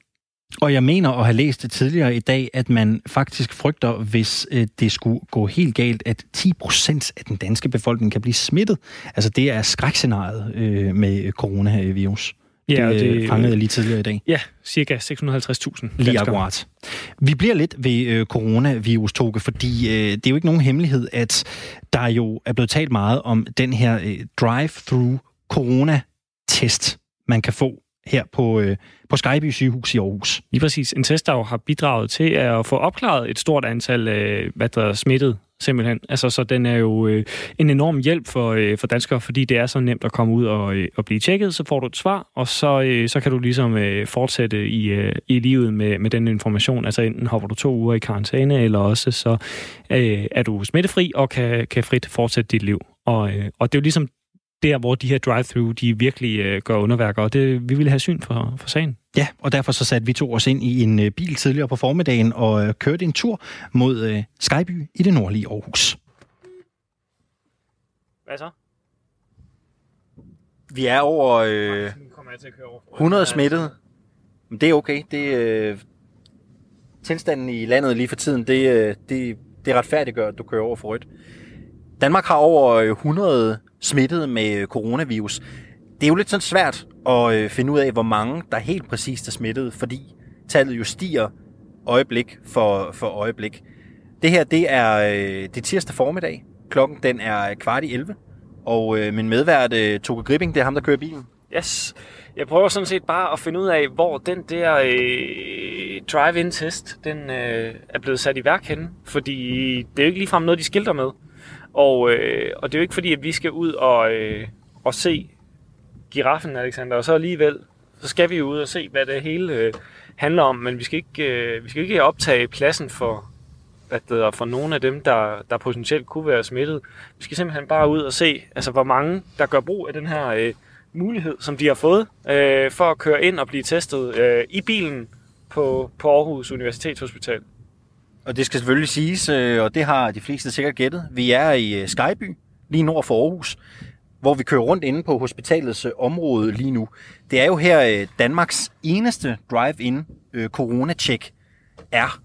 Og jeg mener at have læst det tidligere i dag, at man faktisk frygter, hvis øh, det skulle gå helt galt, at 10 procent af den danske befolkning kan blive smittet. Altså det er skrækscenariet øh, med coronavirus. Ja, det, det- det fangede jeg lige tidligere i dag. Ja, cirka 650.000 Lige akkurat. Vi bliver lidt ved øh, coronavirus, Toge, fordi øh, det er jo ikke nogen hemmelighed, at der jo er blevet talt meget om den her øh, drive-through corona-test, man kan få her på, øh, på Skyby sygehus i Aarhus. Lige præcis. En test, der jo har bidraget til at få opklaret et stort antal øh, hvad der er smittet, simpelthen. Altså, så den er jo øh, en enorm hjælp for, øh, for danskere, fordi det er så nemt at komme ud og, øh, og blive tjekket. Så får du et svar, og så, øh, så kan du ligesom øh, fortsætte i, øh, i livet med, med den information. Altså enten hopper du to uger i karantæne, eller også så øh, er du smittefri og kan, kan frit fortsætte dit liv. Og, øh, og det er jo ligesom der, hvor de her drive-thru, de virkelig øh, gør underværker, og det, vi ville have syn for, for sagen. Ja, og derfor så satte vi to os ind i en øh, bil tidligere på formiddagen og øh, kørte en tur mod øh, Skyby i det nordlige Aarhus. Hvad så? Vi er over øh, Nu kommer jeg til at køre over. 100 smittede. Men det er okay. Det, øh, tilstanden i landet lige for tiden, det, øh, det, det retfærdiggør, at du kører over for rødt. Danmark har over øh, 100 smittet med coronavirus. Det er jo lidt sådan svært at øh, finde ud af, hvor mange der helt præcist er smittet, fordi tallet jo stiger øjeblik for, for øjeblik. Det her, det er, øh, det er tirsdag formiddag. Klokken den er kvart i 11. Og øh, min medvært, øh, Gripping, det er ham, der kører bilen. Yes. Jeg prøver sådan set bare at finde ud af, hvor den der øh, drive-in-test, den øh, er blevet sat i værk henne. Fordi det er jo ikke ligefrem noget, de skilter med. Og, øh, og det er jo ikke fordi, at vi skal ud og, øh, og se giraffen, Alexander. Og så alligevel, så skal vi jo ud og se, hvad det hele øh, handler om. Men vi skal ikke, øh, vi skal ikke optage pladsen for, hvad det hedder, for nogle af dem, der, der potentielt kunne være smittet. Vi skal simpelthen bare ud og se, altså, hvor mange, der gør brug af den her øh, mulighed, som de har fået, øh, for at køre ind og blive testet øh, i bilen på, på Aarhus Universitetshospital. Og det skal selvfølgelig siges, øh, og det har de fleste sikkert gættet. Vi er i øh, Skyby, lige nord for Aarhus, hvor vi kører rundt inde på hospitalets øh, område lige nu. Det er jo her Danmarks eneste drive-in corona-check er.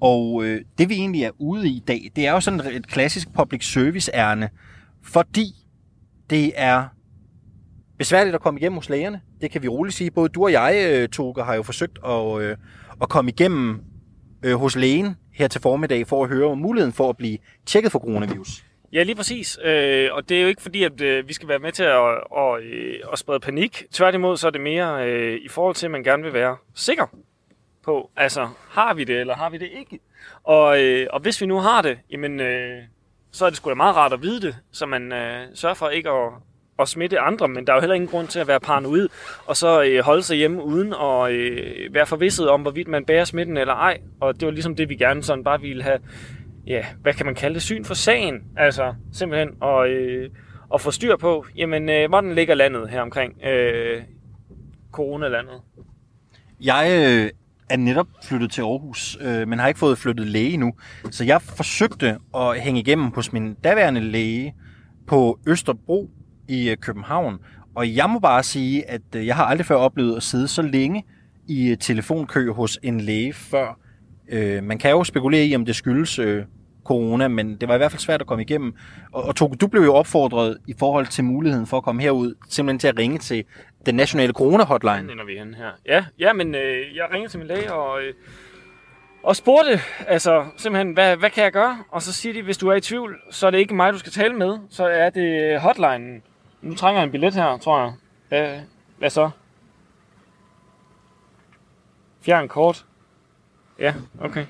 Og det vi egentlig er ude i i dag, det er jo sådan et klassisk public service ærne, fordi det er besværligt at komme igennem hos lægerne. Det kan vi roligt sige. Både du og jeg, Toge, har jo forsøgt at, at komme igennem øh, hos lægen her til formiddag for at høre om muligheden for at blive tjekket for coronavirus. Ja, lige præcis. Øh, og det er jo ikke fordi, at øh, vi skal være med til at, at, øh, at sprede panik. Tværtimod så er det mere øh, i forhold til, at man gerne vil være sikker på, altså har vi det, eller har vi det ikke? Og, øh, og hvis vi nu har det, jamen, øh, så er det sgu da meget rart at vide det, så man øh, sørger for ikke at, at smitte andre, men der er jo heller ingen grund til at være paranoid, og så øh, holde sig hjemme uden at øh, være forvisset om, hvorvidt man bærer smitten eller ej. Og det var ligesom det, vi gerne sådan bare ville have, ja, hvad kan man kalde det, syn for sagen. Altså simpelthen at, øh, at få styr på, jamen, øh, hvordan ligger landet her omkring øh, coronalandet? Jeg øh, er netop flyttet til Aarhus, øh, men har ikke fået flyttet læge nu. Så jeg forsøgte at hænge igennem hos min daværende læge på Østerbro i øh, København. Og jeg må bare sige, at øh, jeg har aldrig før oplevet at sidde så længe i øh, telefonkø hos en læge før. Øh, man kan jo spekulere i, om det skyldes øh, corona, men det var i hvert fald svært at komme igennem. Og, og du blev jo opfordret i forhold til muligheden for at komme herud, simpelthen til at ringe til den nationale corona-hotline. Når vi hen her. Ja, ja men øh, jeg ringede til min læge og, øh, og spurgte, altså simpelthen, hvad, hvad kan jeg gøre? Og så siger de, hvis du er i tvivl, så er det ikke mig, du skal tale med, så er det hotlinen. Nu trænger jeg en billet her, tror jeg. Hvad, hvad så? Fjern kort. Ja, okay.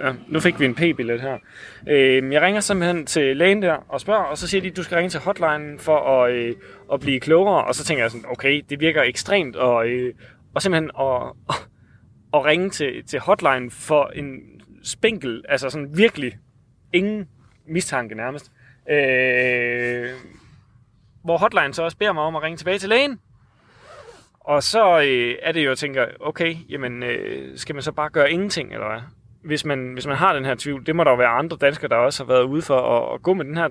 Ja, nu fik vi en P-billet her. Øh, jeg ringer simpelthen til lægen der og spørger, og så siger de, at du skal ringe til hotlinen for at, øh, at blive klogere. Og så tænker jeg sådan, okay, det virker ekstremt, og, øh, og simpelthen at, [LAUGHS] at ringe til, til hotline for en spinkel, altså sådan virkelig ingen mistanke nærmest. Øh, hvor hotline så også beder mig om at ringe tilbage til lægen. Og så øh, er det jo, at tænker, okay, jamen, øh, skal man så bare gøre ingenting, eller hvad? Hvis man, hvis man har den her tvivl, det må der jo være andre danskere, der også har været ude for at, at gå med den her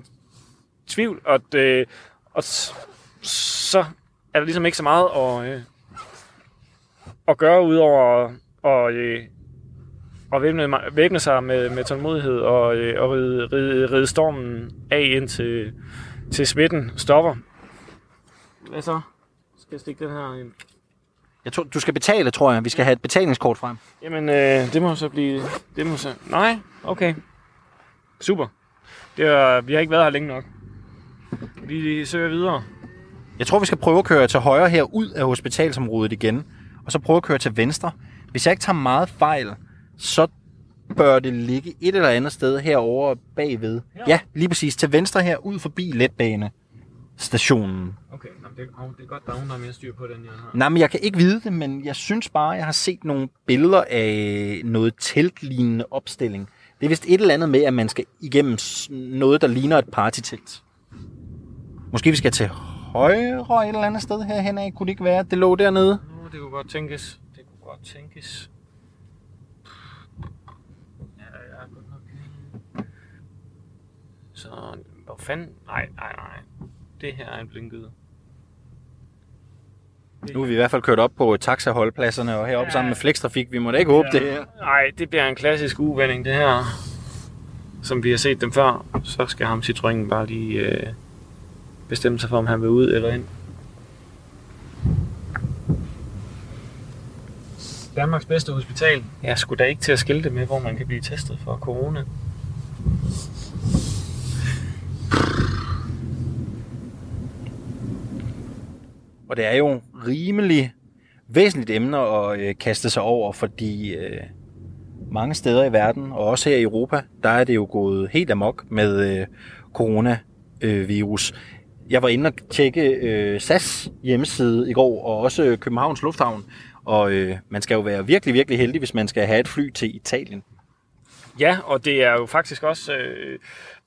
tvivl, og, øh, og så er der ligesom ikke så meget at, øh, at gøre, udover at, øh, at væbne, væbne sig med, med tålmodighed og, øh, og ride, ride, ride stormen af indtil til smitten stopper. Hvad så? Skal jeg stikke den her ind? Jeg tror, du skal betale, tror jeg. Vi skal have et betalingskort frem. Jamen, øh, det må så blive... Det må så... Nej, okay. Super. Det er, vi har ikke været her længe nok. Vi søger videre. Jeg tror, vi skal prøve at køre til højre her ud af hospitalsområdet igen, og så prøve at køre til venstre. Hvis jeg ikke tager meget fejl, så bør det ligge et eller andet sted herover bagved. Ja, ja lige præcis. Til venstre her, ud forbi letbane stationen. Okay, Nå, det, oh, det er godt, der er nogen, der er mere styr på den, jeg har. Nej, men jeg kan ikke vide det, men jeg synes bare, jeg har set nogle billeder af noget teltlignende opstilling. Det er vist et eller andet med, at man skal igennem noget, der ligner et partytelt. Måske vi skal til højre et eller andet sted herhen af. Kunne det ikke være, at det lå dernede? Nå, det kunne godt tænkes. Det kunne godt tænkes. Ja, ja, godt nok. Så, hvor fanden? Nej, nej, nej det her er en blinkede. Nu er vi i hvert fald kørt op på taxaholdpladserne og heroppe ja. sammen med Flextrafik. Vi må da ikke håbe ja. det her. Nej, det bliver en klassisk uvending, det her. Som vi har set dem før. Så skal ham Citroën bare lige øh, bestemme sig for, om han vil ud eller ind. Danmarks bedste hospital. Jeg skulle da ikke til at skilte med, hvor man kan blive testet for corona. Og det er jo rimelig væsentligt emne at øh, kaste sig over, fordi øh, mange steder i verden, og også her i Europa, der er det jo gået helt amok med øh, coronavirus. Jeg var inde og tjekke øh, SAS hjemmeside i går, og også øh, Københavns Lufthavn, og øh, man skal jo være virkelig, virkelig heldig, hvis man skal have et fly til Italien. Ja, og det er jo faktisk også øh,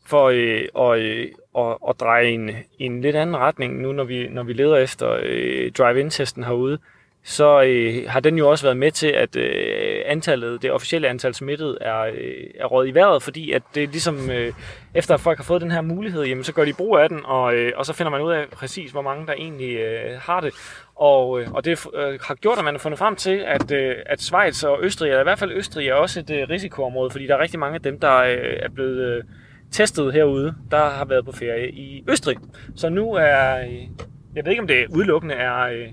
for øh, at, øh, og, at dreje en, en lidt anden retning nu, når vi, når vi leder efter øh, drive-in-testen herude, så øh, har den jo også været med til, at øh, antallet, det officielle antal smittet er, øh, er råd i vejret, fordi at det ligesom, øh, efter at folk har fået den her mulighed, jamen, så gør de brug af den, og, øh, og så finder man ud af præcis, hvor mange der egentlig øh, har det. Og, øh, og det øh, har gjort, at man har fundet frem til, at, øh, at Schweiz og Østrig, eller i hvert fald Østrig, er også et øh, risikoområde, fordi der er rigtig mange af dem, der øh, er blevet... Øh, testet herude, der har været på ferie i Østrig. Så nu er, øh, jeg ved ikke om det udelukkende er, øh,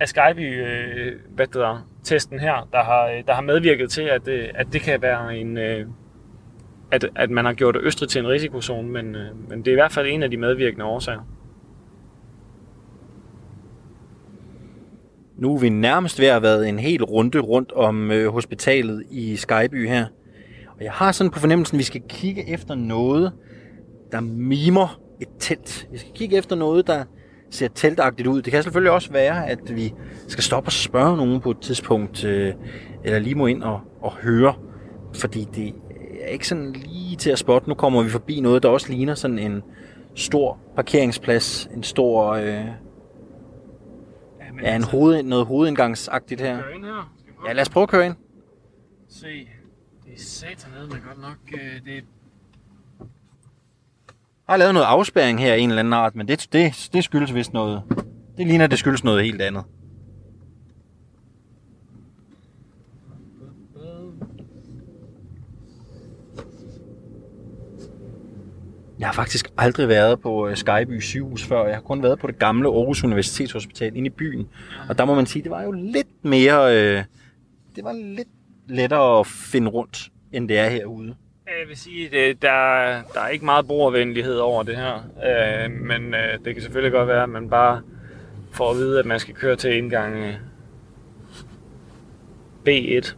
er Skype, øh, hvad det er, testen her, der har, der har medvirket til, at, at det kan være en, at, at man har gjort Østrig til en risikozone, men, men det er i hvert fald en af de medvirkende årsager. Nu er vi nærmest ved at have været en hel runde rundt om hospitalet i Skyby her. Og jeg har sådan på fornemmelsen, at vi skal kigge efter noget, der mimer et telt. Vi skal kigge efter noget, der ser teltagtigt ud. Det kan selvfølgelig også være, at vi skal stoppe og spørge nogen på et tidspunkt, øh, eller lige må ind og, og høre, fordi det er ikke sådan lige til at spotte. Nu kommer vi forbi noget, der også ligner sådan en stor parkeringsplads, en stor... Øh, ja, en altså- hoved, noget hovedindgangsagtigt her. Skal vi her? Skal vi Ja, lad os prøve at køre ind. Se, det er satanede men godt nok, øh, det Jeg har lavet noget afspæring her i en eller anden art, men det, det, det skyldes vist noget. Det ligner, det skyldes noget helt andet. Jeg har faktisk aldrig været på øh, Skyby sygehus før. Jeg har kun været på det gamle Aarhus Universitetshospital inde i byen. Og der må man sige, det var jo lidt mere... Øh, det var lidt lettere at finde rundt, end det er herude. Jeg vil sige, det, der, der er ikke meget brugervenlighed over det her. Øh, men øh, det kan selvfølgelig godt være, at man bare får at vide, at man skal køre til indgang øh, B1.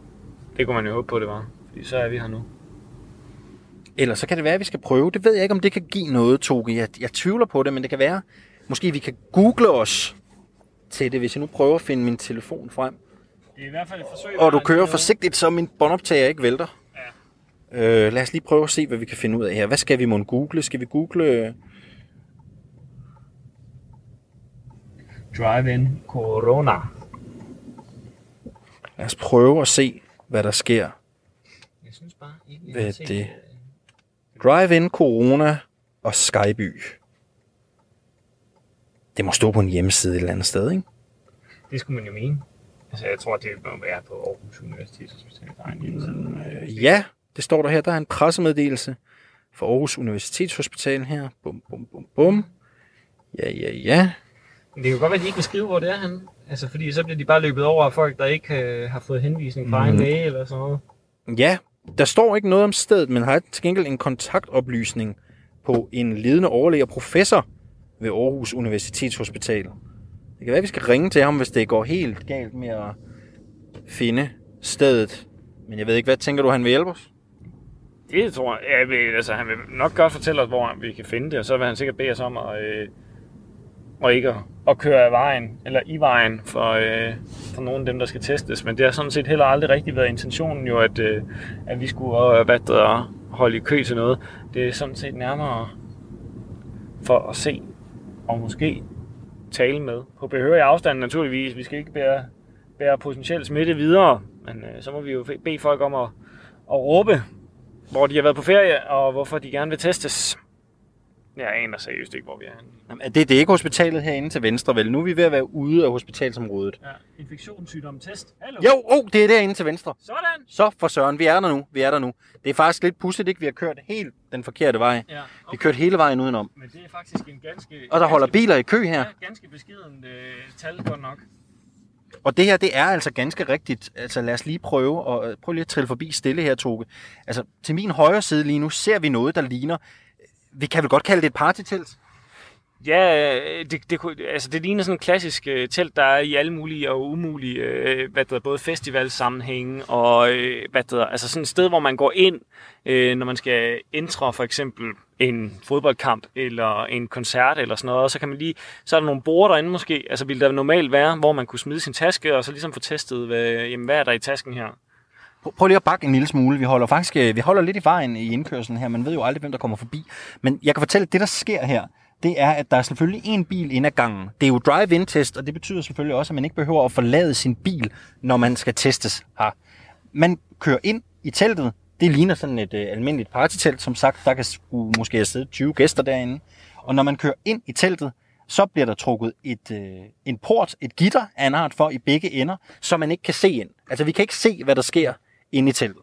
Det kunne man jo håbe på, det var. Fordi så er vi her nu. Ellers så kan det være, at vi skal prøve. Det ved jeg ikke, om det kan give noget, Toge. Jeg, jeg tvivler på det, men det kan være, måske vi kan google os til det, hvis jeg nu prøver at finde min telefon frem. Det er i hvert fald et forsøg. Og du kører forsigtigt, så min båndoptager ikke vælter. Ja. Øh, lad os lige prøve at se, hvad vi kan finde ud af her. Hvad skal vi må google? Skal vi google... øh, Drive-in Corona. Lad os prøve at se, hvad der sker Jeg synes bare ikke, ved det. Drive-in Corona og Skyby. Det må stå på en hjemmeside et eller andet sted, ikke? Det skulle man jo mene. Altså, jeg tror, det må være på Aarhus Universitetshospital. Der er en hjemmeside. Øh, ja, det står der her. Der er en pressemeddelelse fra Aarhus Universitetshospital her. Bum, bum, bum, bum. Ja, ja, ja. Men det kan jo godt være, at de ikke vil skrive, hvor det er henne. Altså, fordi så bliver de bare løbet over af folk, der ikke øh, har fået henvisning fra mm. en læge eller sådan noget. Ja, der står ikke noget om stedet, men har til gengæld en kontaktoplysning på en ledende overlæge og professor ved Aarhus Universitetshospital. Det kan være, at vi skal ringe til ham, hvis det går helt galt med at finde stedet. Men jeg ved ikke, hvad tænker du, han vil hjælpe os? Det tror jeg, jeg altså, han vil nok godt fortælle os, hvor vi kan finde det, og så vil han sikkert bede os om at, øh, og ikke at, at køre af vejen, eller i vejen for, øh, for nogle af dem, der skal testes. Men det har sådan set heller aldrig rigtig været intentionen jo, at, øh, at vi skulle øh, hvad holde i kø til noget. Det er sådan set nærmere for at se, og måske tale med. På behørig afstand naturligvis. Vi skal ikke bære, bære potentiel smitte videre, men øh, så må vi jo bede folk om at, at råbe, hvor de har været på ferie, og hvorfor de gerne vil testes. Jeg aner seriøst ikke, hvor vi er henne. Jamen, det, det er ikke hospitalet herinde til venstre, vel? Nu er vi ved at være ude af hospitalsområdet. Ja, infektionssygdom test. Hallo? Jo, oh, det er derinde til venstre. Sådan! Så for søren, vi er der nu. Vi er der nu. Det er faktisk lidt pudsigt, ikke? Vi har kørt helt den forkerte vej. Ja, Vi har okay. kørt hele vejen udenom. Men det er faktisk en ganske... Og der holder ganske, biler i kø her. Ja, ganske beskeden øh, tal godt nok. Og det her, det er altså ganske rigtigt. Altså lad os lige prøve, og prøv lige at trille forbi stille her, Toge. Altså til min højre side lige nu, ser vi noget, der ligner, vi kan vel godt kalde det et partytelt? Ja, øh, det, det, altså det ligner sådan en klassisk øh, telt, der er i alle mulige og umulige, øh, hvad det hedder, både festivalsammenhænge og, øh, hvad det hedder, altså sådan et sted, hvor man går ind, øh, når man skal indtræde for eksempel en fodboldkamp eller en koncert eller sådan noget, og så kan man lige, så er der nogle borde derinde måske, altså ville der normalt være, hvor man kunne smide sin taske, og så ligesom få testet, hvad, jamen, hvad er der i tasken her? Prøv- lige at bakke en lille smule. Vi holder faktisk øh, vi holder lidt i vejen i indkørselen her. Man ved jo aldrig, hvem der kommer forbi. Men jeg kan fortælle, at det, der sker her, det er, at der er selvfølgelig en bil ind ad gangen. Det er jo drive-in-test, og det betyder selvfølgelig også, at man ikke behøver at forlade sin bil, når man skal testes her. Man kører ind i teltet. Det ligner sådan et øh, almindeligt partytelt. Som sagt, der kan sgu måske have siddet 20 gæster derinde. Og når man kører ind i teltet, så bliver der trukket et, øh, en port, et gitter af en art for i begge ender, så man ikke kan se ind. Altså, vi kan ikke se, hvad der sker inde i teltet.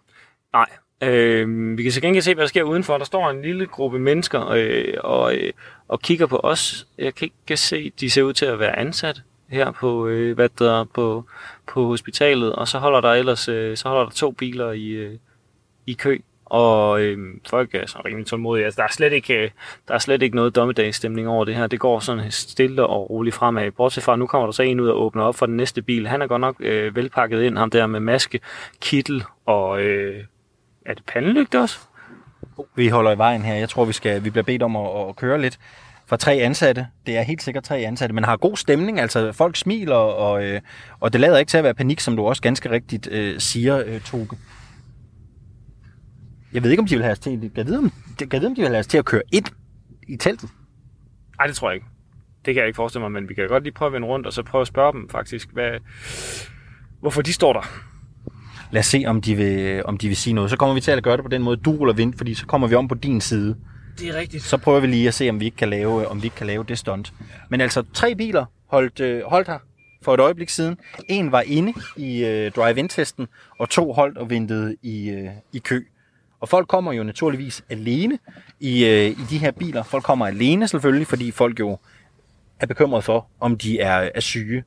Nej. Øh, vi kan så gengæld se, hvad der sker udenfor. Der står en lille gruppe mennesker øh, og, øh, og kigger på os. Jeg kan ikke se, de ser ud til at være ansat her på, øh, hvad der, på, på hospitalet. Og så holder der ellers øh, så holder der to biler i, øh, i kø. Og øhm, folk er så rimelig tålmodige. Altså, der, er slet ikke, øh, der er slet ikke noget dommedagsstemning over det her. Det går sådan stille og roligt fremad. Bortset fra, nu kommer der så en ud og åbner op for den næste bil. Han er godt nok øh, velpakket ind, ham der med maske, kittel og... Øh, er det pandelygte også? Vi holder i vejen her. Jeg tror, vi, skal, vi bliver bedt om at, at køre lidt for tre ansatte. Det er helt sikkert tre ansatte, men har god stemning. Altså, folk smiler, og, øh, og det lader ikke til at være panik, som du også ganske rigtigt øh, siger, øh, Toge. Jeg ved ikke, om de vil have os til, jeg ved, om, jeg ved, om de vil have os til at køre ind i teltet. Nej, det tror jeg ikke. Det kan jeg ikke forestille mig, men vi kan godt lige prøve at vende rundt, og så prøve at spørge dem faktisk, hvad, hvorfor de står der. Lad os se, om de, vil, om de vil sige noget. Så kommer vi til at gøre det på den måde, du ruller vind, fordi så kommer vi om på din side. Det er rigtigt. Så prøver vi lige at se, om vi ikke kan lave, om vi ikke kan lave det stunt. Men altså, tre biler holdt, øh, holdt her for et øjeblik siden. En var inde i øh, drive-in-testen, og to holdt og ventede i, øh, i kø. Og folk kommer jo naturligvis alene i, øh, i de her biler. Folk kommer alene selvfølgelig, fordi folk jo er bekymret for, om de er, er syge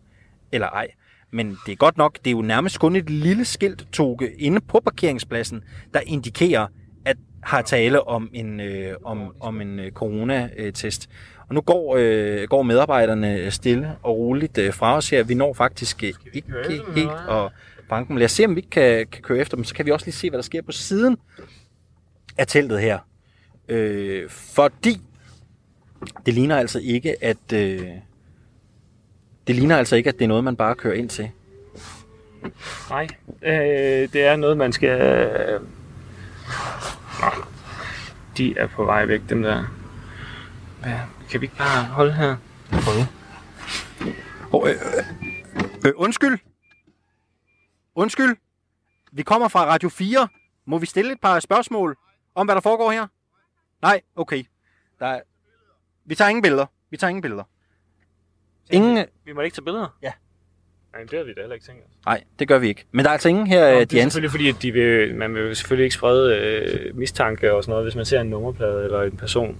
eller ej. Men det er godt nok, det er jo nærmest kun et lille skilt, Toge, inde på parkeringspladsen, der indikerer, at har tale om en, øh, om, om en øh, coronatest. Og nu går, øh, går medarbejderne stille og roligt øh, fra os her. Vi når faktisk øh, ikke helt at banke dem. Lad os se, om vi ikke kan, kan køre efter dem. Så kan vi også lige se, hvad der sker på siden af teltet her. Øh, fordi det ligner altså ikke, at... Øh, det ligner altså ikke, at det er noget, man bare kører ind til. Nej, øh, det er noget, man skal... Øh... Nå, de er på vej væk, dem der. Hvad? Kan vi ikke bare holde her? Prøv. Oh, øh, øh, undskyld. Undskyld. Vi kommer fra Radio 4. Må vi stille et par spørgsmål om, hvad der foregår her? Nej, okay. Der er... Vi tager ingen billeder. Vi tager ingen billeder. Ingen... Vi må ikke tage billeder? Ja. Nej, det har vi da heller ikke tænkt os. Nej, det gør vi ikke. Men der er altså ingen her, Nå, de det er selvfølgelig fordi, at de vil, man vil jo selvfølgelig ikke sprede øh, mistanke og sådan noget, hvis man ser en nummerplade eller en person.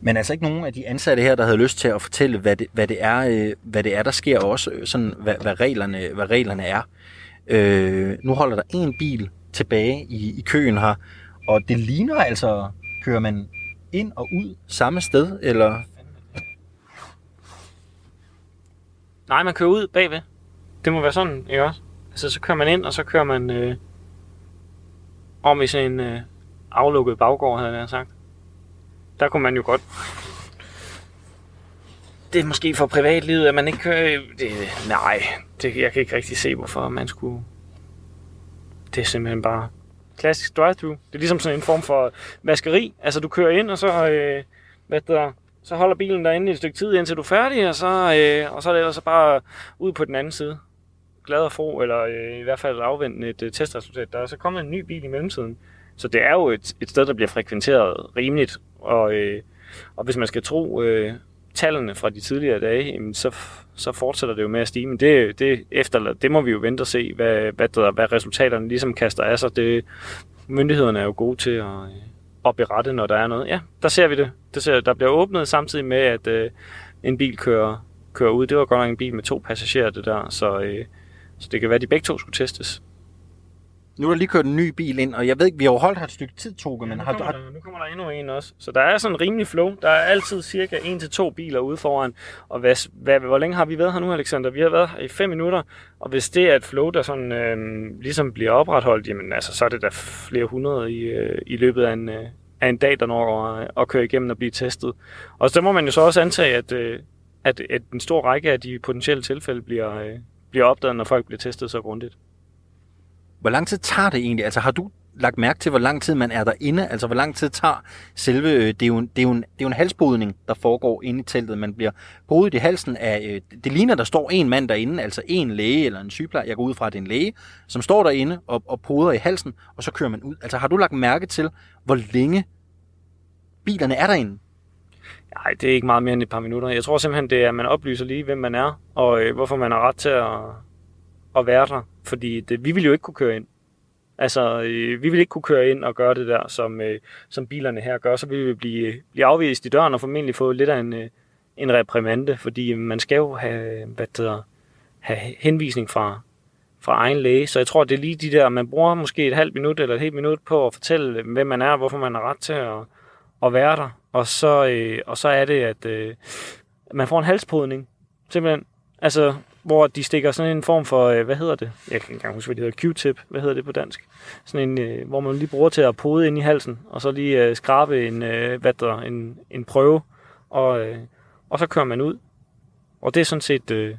Men altså ikke nogen af de ansatte her, der havde lyst til at fortælle, hvad det, hvad det, er, øh, hvad det er, der sker og også, øh, sådan, hvad, hvad, reglerne, hvad reglerne er. Øh, nu holder der en bil tilbage i, i køen her, og det ligner altså, kører man ind og ud samme sted, eller Nej, man kører ud bagved. Det må være sådan, ikke også? Altså, så kører man ind, og så kører man øh, om i sådan en øh, aflukket baggård, havde jeg sagt. Der kunne man jo godt... Det er måske for privatlivet, at man ikke kører... Øh, det, nej, det, jeg kan ikke rigtig se, hvorfor man skulle... Det er simpelthen bare klassisk drive-thru. Det er ligesom sådan en form for vaskeri. Altså, du kører ind, og så... Øh, hvad der, så holder bilen derinde i et stykke tid, indtil du er færdig, og så, øh, og så er det ellers bare ud på den anden side. Glad og fro, eller øh, i hvert fald afvente et øh, testresultat. Der er så kommet en ny bil i mellemtiden. Så det er jo et, et sted, der bliver frekventeret rimeligt. Og, øh, og hvis man skal tro øh, tallene fra de tidligere dage, jamen, så, så fortsætter det jo med at stige. Men det, det, efter, det må vi jo vente og se, hvad, hvad, der, hvad resultaterne ligesom kaster af sig. Det, myndighederne er jo gode til at, øh, at berette, når der er noget. Ja, der ser vi det. det ser, der bliver åbnet samtidig med, at øh, en bil kører, kører ud. Det var godt nok en bil med to passagerer, det der. Så, øh, så det kan være, at de begge to skulle testes nu er der lige kørt en ny bil ind, og jeg ved ikke, vi har jo holdt her et stykke tid, Toge, men nu, har, kommer har, der, nu kommer der endnu en også. Så der er sådan en rimelig flow. Der er altid cirka en til to biler ude foran. Og hvad, hvad, hvor længe har vi været her nu, Alexander? Vi har været her i fem minutter. Og hvis det er et flow, der sådan, øh, ligesom bliver opretholdt, jamen altså, så er det da flere hundrede i, øh, i løbet af en, øh, af en dag, der når at, at køre igennem og blive testet. Og så må man jo så også antage, at, øh, at, at en stor række af de potentielle tilfælde bliver, øh, bliver opdaget, når folk bliver testet så grundigt hvor lang tid tager det egentlig? Altså har du lagt mærke til, hvor lang tid man er derinde? Altså hvor lang tid tager selve... Øh, det, er jo en, det, er jo en, det er jo en halsbodning, der foregår inde i teltet. Man bliver bodet i halsen af... Øh, det ligner, der står en mand derinde, altså en læge eller en sygeplejer. Jeg går ud fra, at det er en læge, som står derinde og, og poder i halsen, og så kører man ud. Altså har du lagt mærke til, hvor længe bilerne er derinde? Nej, det er ikke meget mere end et par minutter. Jeg tror simpelthen, det er, at man oplyser lige, hvem man er, og øh, hvorfor man har ret til at, at være der. Fordi det, vi ville jo ikke kunne køre ind. Altså, øh, vi ville ikke kunne køre ind og gøre det der, som, øh, som bilerne her gør. Så ville vi blive, blive afvist i døren og formentlig få lidt af en, øh, en reprimande, fordi man skal jo have, hvad det hedder, have henvisning fra, fra egen læge. Så jeg tror, det er lige de der, man bruger måske et halvt minut eller et helt minut på at fortælle, øh, hvem man er, hvorfor man har ret til at, at være der. Og så, øh, og så er det, at øh, man får en halspodning, simpelthen. Altså, hvor de stikker sådan en form for, øh, hvad hedder det? Jeg kan ikke engang huske, hvad det hedder. Q-tip. Hvad hedder det på dansk? Sådan en, øh, hvor man lige bruger til at pode ind i halsen, og så lige øh, skrabe en, hvad der, en, en prøve, og, og så kører man ud. Og det er sådan set, det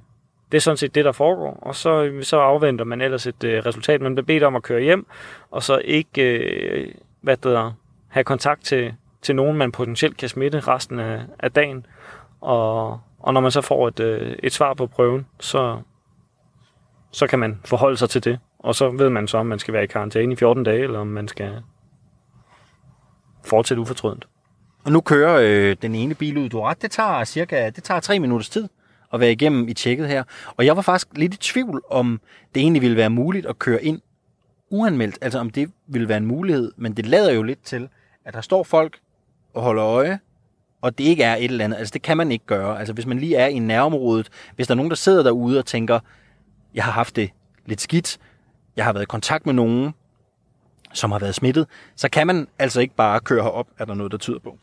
er sådan set det, der foregår. Og så, så afventer man ellers et resultat. Man bliver bedt om at køre hjem, og så ikke, hvad der, have kontakt til, til nogen, man potentielt kan smitte resten af, af dagen. Og, og når man så får et, øh, et svar på prøven, så, så kan man forholde sig til det. Og så ved man så, om man skal være i karantæne i 14 dage, eller om man skal fortsætte ufortrødent. Og nu kører øh, den ene bil ud. Du har ret, det tager cirka det tager tre minutters tid at være igennem i tjekket her. Og jeg var faktisk lidt i tvivl, om det egentlig ville være muligt at køre ind uanmeldt. Altså om det ville være en mulighed. Men det lader jo lidt til, at der står folk og holder øje, og det ikke er et eller andet. Altså det kan man ikke gøre. Altså hvis man lige er i nærområdet, hvis der er nogen, der sidder derude og tænker, jeg har haft det lidt skidt, jeg har været i kontakt med nogen, som har været smittet, så kan man altså ikke bare køre herop, er der noget, der tyder på.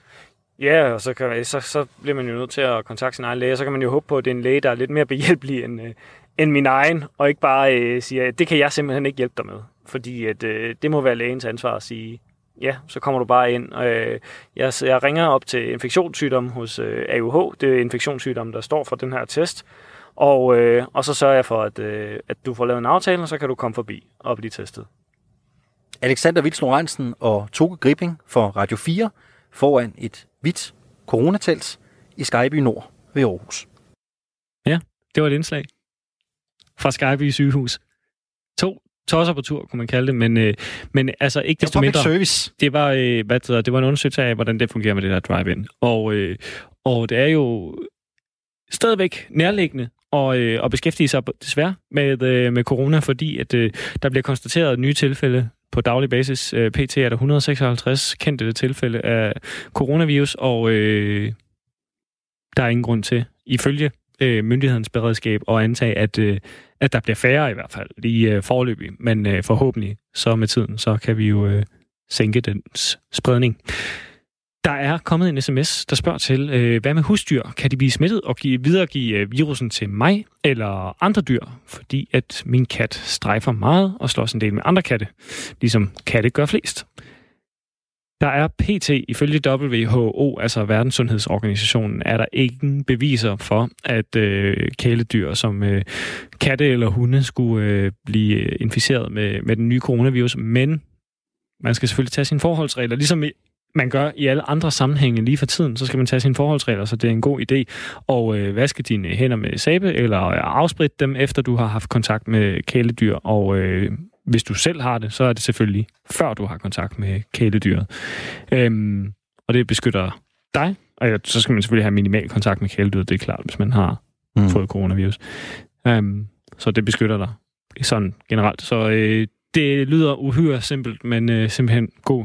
Ja, og så, kan, så, så bliver man jo nødt til at kontakte sin egen læge, så kan man jo håbe på, at det er en læge, der er lidt mere behjælpelig end, øh, end min egen, og ikke bare øh, siger, at det kan jeg simpelthen ikke hjælpe dig med. Fordi at, øh, det må være lægens ansvar at sige, ja, så kommer du bare ind. Øh, jeg, jeg ringer op til infektionssygdom hos øh, AUH, det er infektionssygdom, der står for den her test, og, øh, og så sørger jeg for, at, øh, at du får lavet en aftale, og så kan du komme forbi og blive testet. Alexander Vils Lorentzen og Toge Gripping for Radio 4 foran et hvidt coronatelt i Skyby Nord ved Aarhus. Ja, det var et indslag fra Skyby sygehus. To tosser på tur, kunne man kalde det, men, øh, men altså ikke desto mindre. service. Det var, øh, hvad det, det var en undersøgelse af, hvordan det fungerer med det der drive-in. Og, øh, og det er jo stadigvæk nærliggende og, øh, og beskæftige sig desværre med, øh, med corona, fordi at øh, der bliver konstateret nye tilfælde på daglig basis. Øh, PT er der 156 kendte tilfælde af coronavirus, og øh, der er ingen grund til, ifølge øh, myndighedens beredskab, og antage, at, øh, at der bliver færre i hvert fald lige øh, forløbig. Men øh, forhåbentlig så med tiden, så kan vi jo øh, sænke dens spredning. Der er kommet en sms, der spørger til, øh, hvad med husdyr? Kan de blive smittet og give, videregive øh, virusen til mig eller andre dyr? Fordi at min kat strejfer meget og slås en del med andre katte, ligesom katte gør flest. Der er PT ifølge WHO, altså Verdenssundhedsorganisationen, er der ingen beviser for, at øh, kæledyr som øh, katte eller hunde skulle øh, blive øh, inficeret med, med den nye coronavirus, men man skal selvfølgelig tage sine forholdsregler, ligesom man gør i alle andre sammenhænge lige for tiden, så skal man tage sine forholdsregler, så det er en god idé. at øh, vaske dine hænder med sæbe, eller afspritte dem, efter du har haft kontakt med kæledyr. Og øh, hvis du selv har det, så er det selvfølgelig før du har kontakt med kæledyret. Øhm, og det beskytter dig, og så skal man selvfølgelig have minimal kontakt med kæledyret, det er klart, hvis man har mm. fået coronavirus. Øhm, så det beskytter dig sådan generelt. Så øh, det lyder uhyre simpelt, men øh, simpelthen god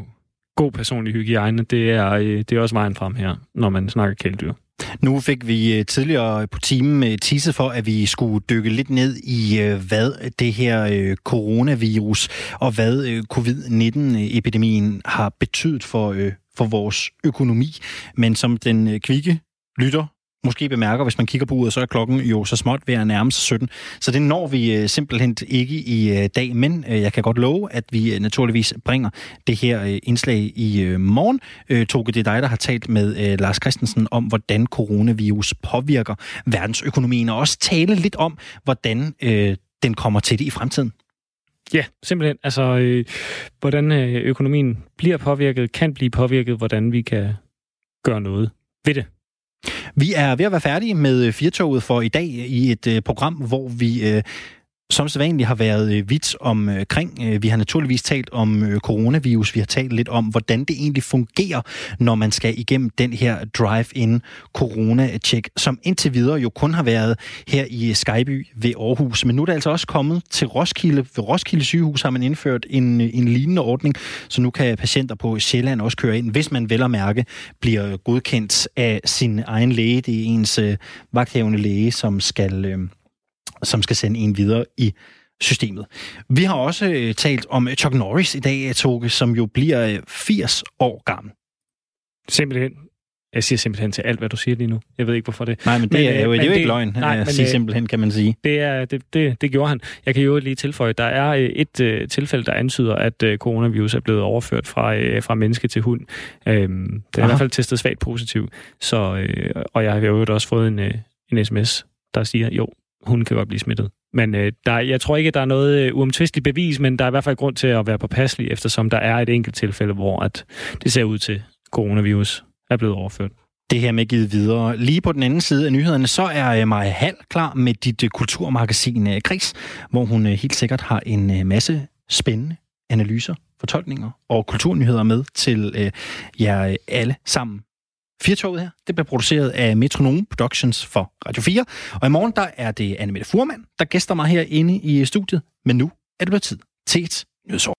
god personlig hygiejne, det er, øh, det er også vejen frem her, når man snakker kæledyr. Nu fik vi øh, tidligere på timen øh, tisse for, at vi skulle dykke lidt ned i, øh, hvad det her øh, coronavirus og hvad covid-19-epidemien har betydet for, for vores økonomi. Men som den kvikke lytter måske bemærker, hvis man kigger på uret, så er klokken jo så småt ved at nærme sig 17. Så det når vi øh, simpelthen ikke i øh, dag, men øh, jeg kan godt love, at vi naturligvis bringer det her indslag i morgen. Toge, det er dig, der har talt med Lars Christensen om, hvordan coronavirus påvirker verdensøkonomien, og også tale lidt om, hvordan den kommer til det i fremtiden. Ja, simpelthen. Altså, øh, hvordan økonomien bliver påvirket, kan blive påvirket, hvordan vi kan gøre noget ved det. Vi er ved at være færdige med øh, Firtoget for i dag i et øh, program, hvor vi øh, som sædvanligt har været øh, vidt omkring. Øh, øh, vi har naturligvis talt om øh, coronavirus. Vi har talt lidt om, hvordan det egentlig fungerer, når man skal igennem den her drive-in corona-check, som indtil videre jo kun har været her i Skyby ved Aarhus. Men nu er det altså også kommet til Roskilde. Ved Roskilde sygehus har man indført en, øh, en lignende ordning, så nu kan patienter på Sjælland også køre ind, hvis man vel at mærke bliver godkendt af sin egen læge. Det er ens øh, vagthævende læge, som skal... Øh, som skal sende en videre i systemet. Vi har også øh, talt om Chuck Norris i dag, Toge, som jo bliver 80 øh, år gammel. Simpelthen. Jeg siger simpelthen til alt, hvad du siger lige nu. Jeg ved ikke, hvorfor det... Nej, men det men, er jo, men det er jo ikke løgn nej, at sige simpelthen, kan man sige. Det, er, det, det, det gjorde han. Jeg kan jo lige tilføje, der er et uh, tilfælde, der antyder, at uh, coronavirus er blevet overført fra, uh, fra menneske til hund. Uh, det er Aha. i hvert fald testet svagt positivt. Så, og jeg har jo også fået en, uh, en sms, der siger, jo, hun kan godt blive smittet. Men øh, der, jeg tror ikke, at der er noget øh, uomtvisteligt bevis, men der er i hvert fald grund til at være påpasselig, eftersom der er et enkelt tilfælde, hvor at det ser ud til, at coronavirus er blevet overført. Det her med givet videre. Lige på den anden side af nyhederne, så er øh, Maja Hall klar med dit øh, kulturmagasin øh, Kris, hvor hun øh, helt sikkert har en øh, masse spændende analyser, fortolkninger og kulturnyheder med til øh, jer alle sammen. Firtoget her, det bliver produceret af Metronome Productions for Radio 4. Og i morgen, der er det Annemette Furman, der gæster mig herinde i studiet. Men nu er det blevet tid til et nyhedsår.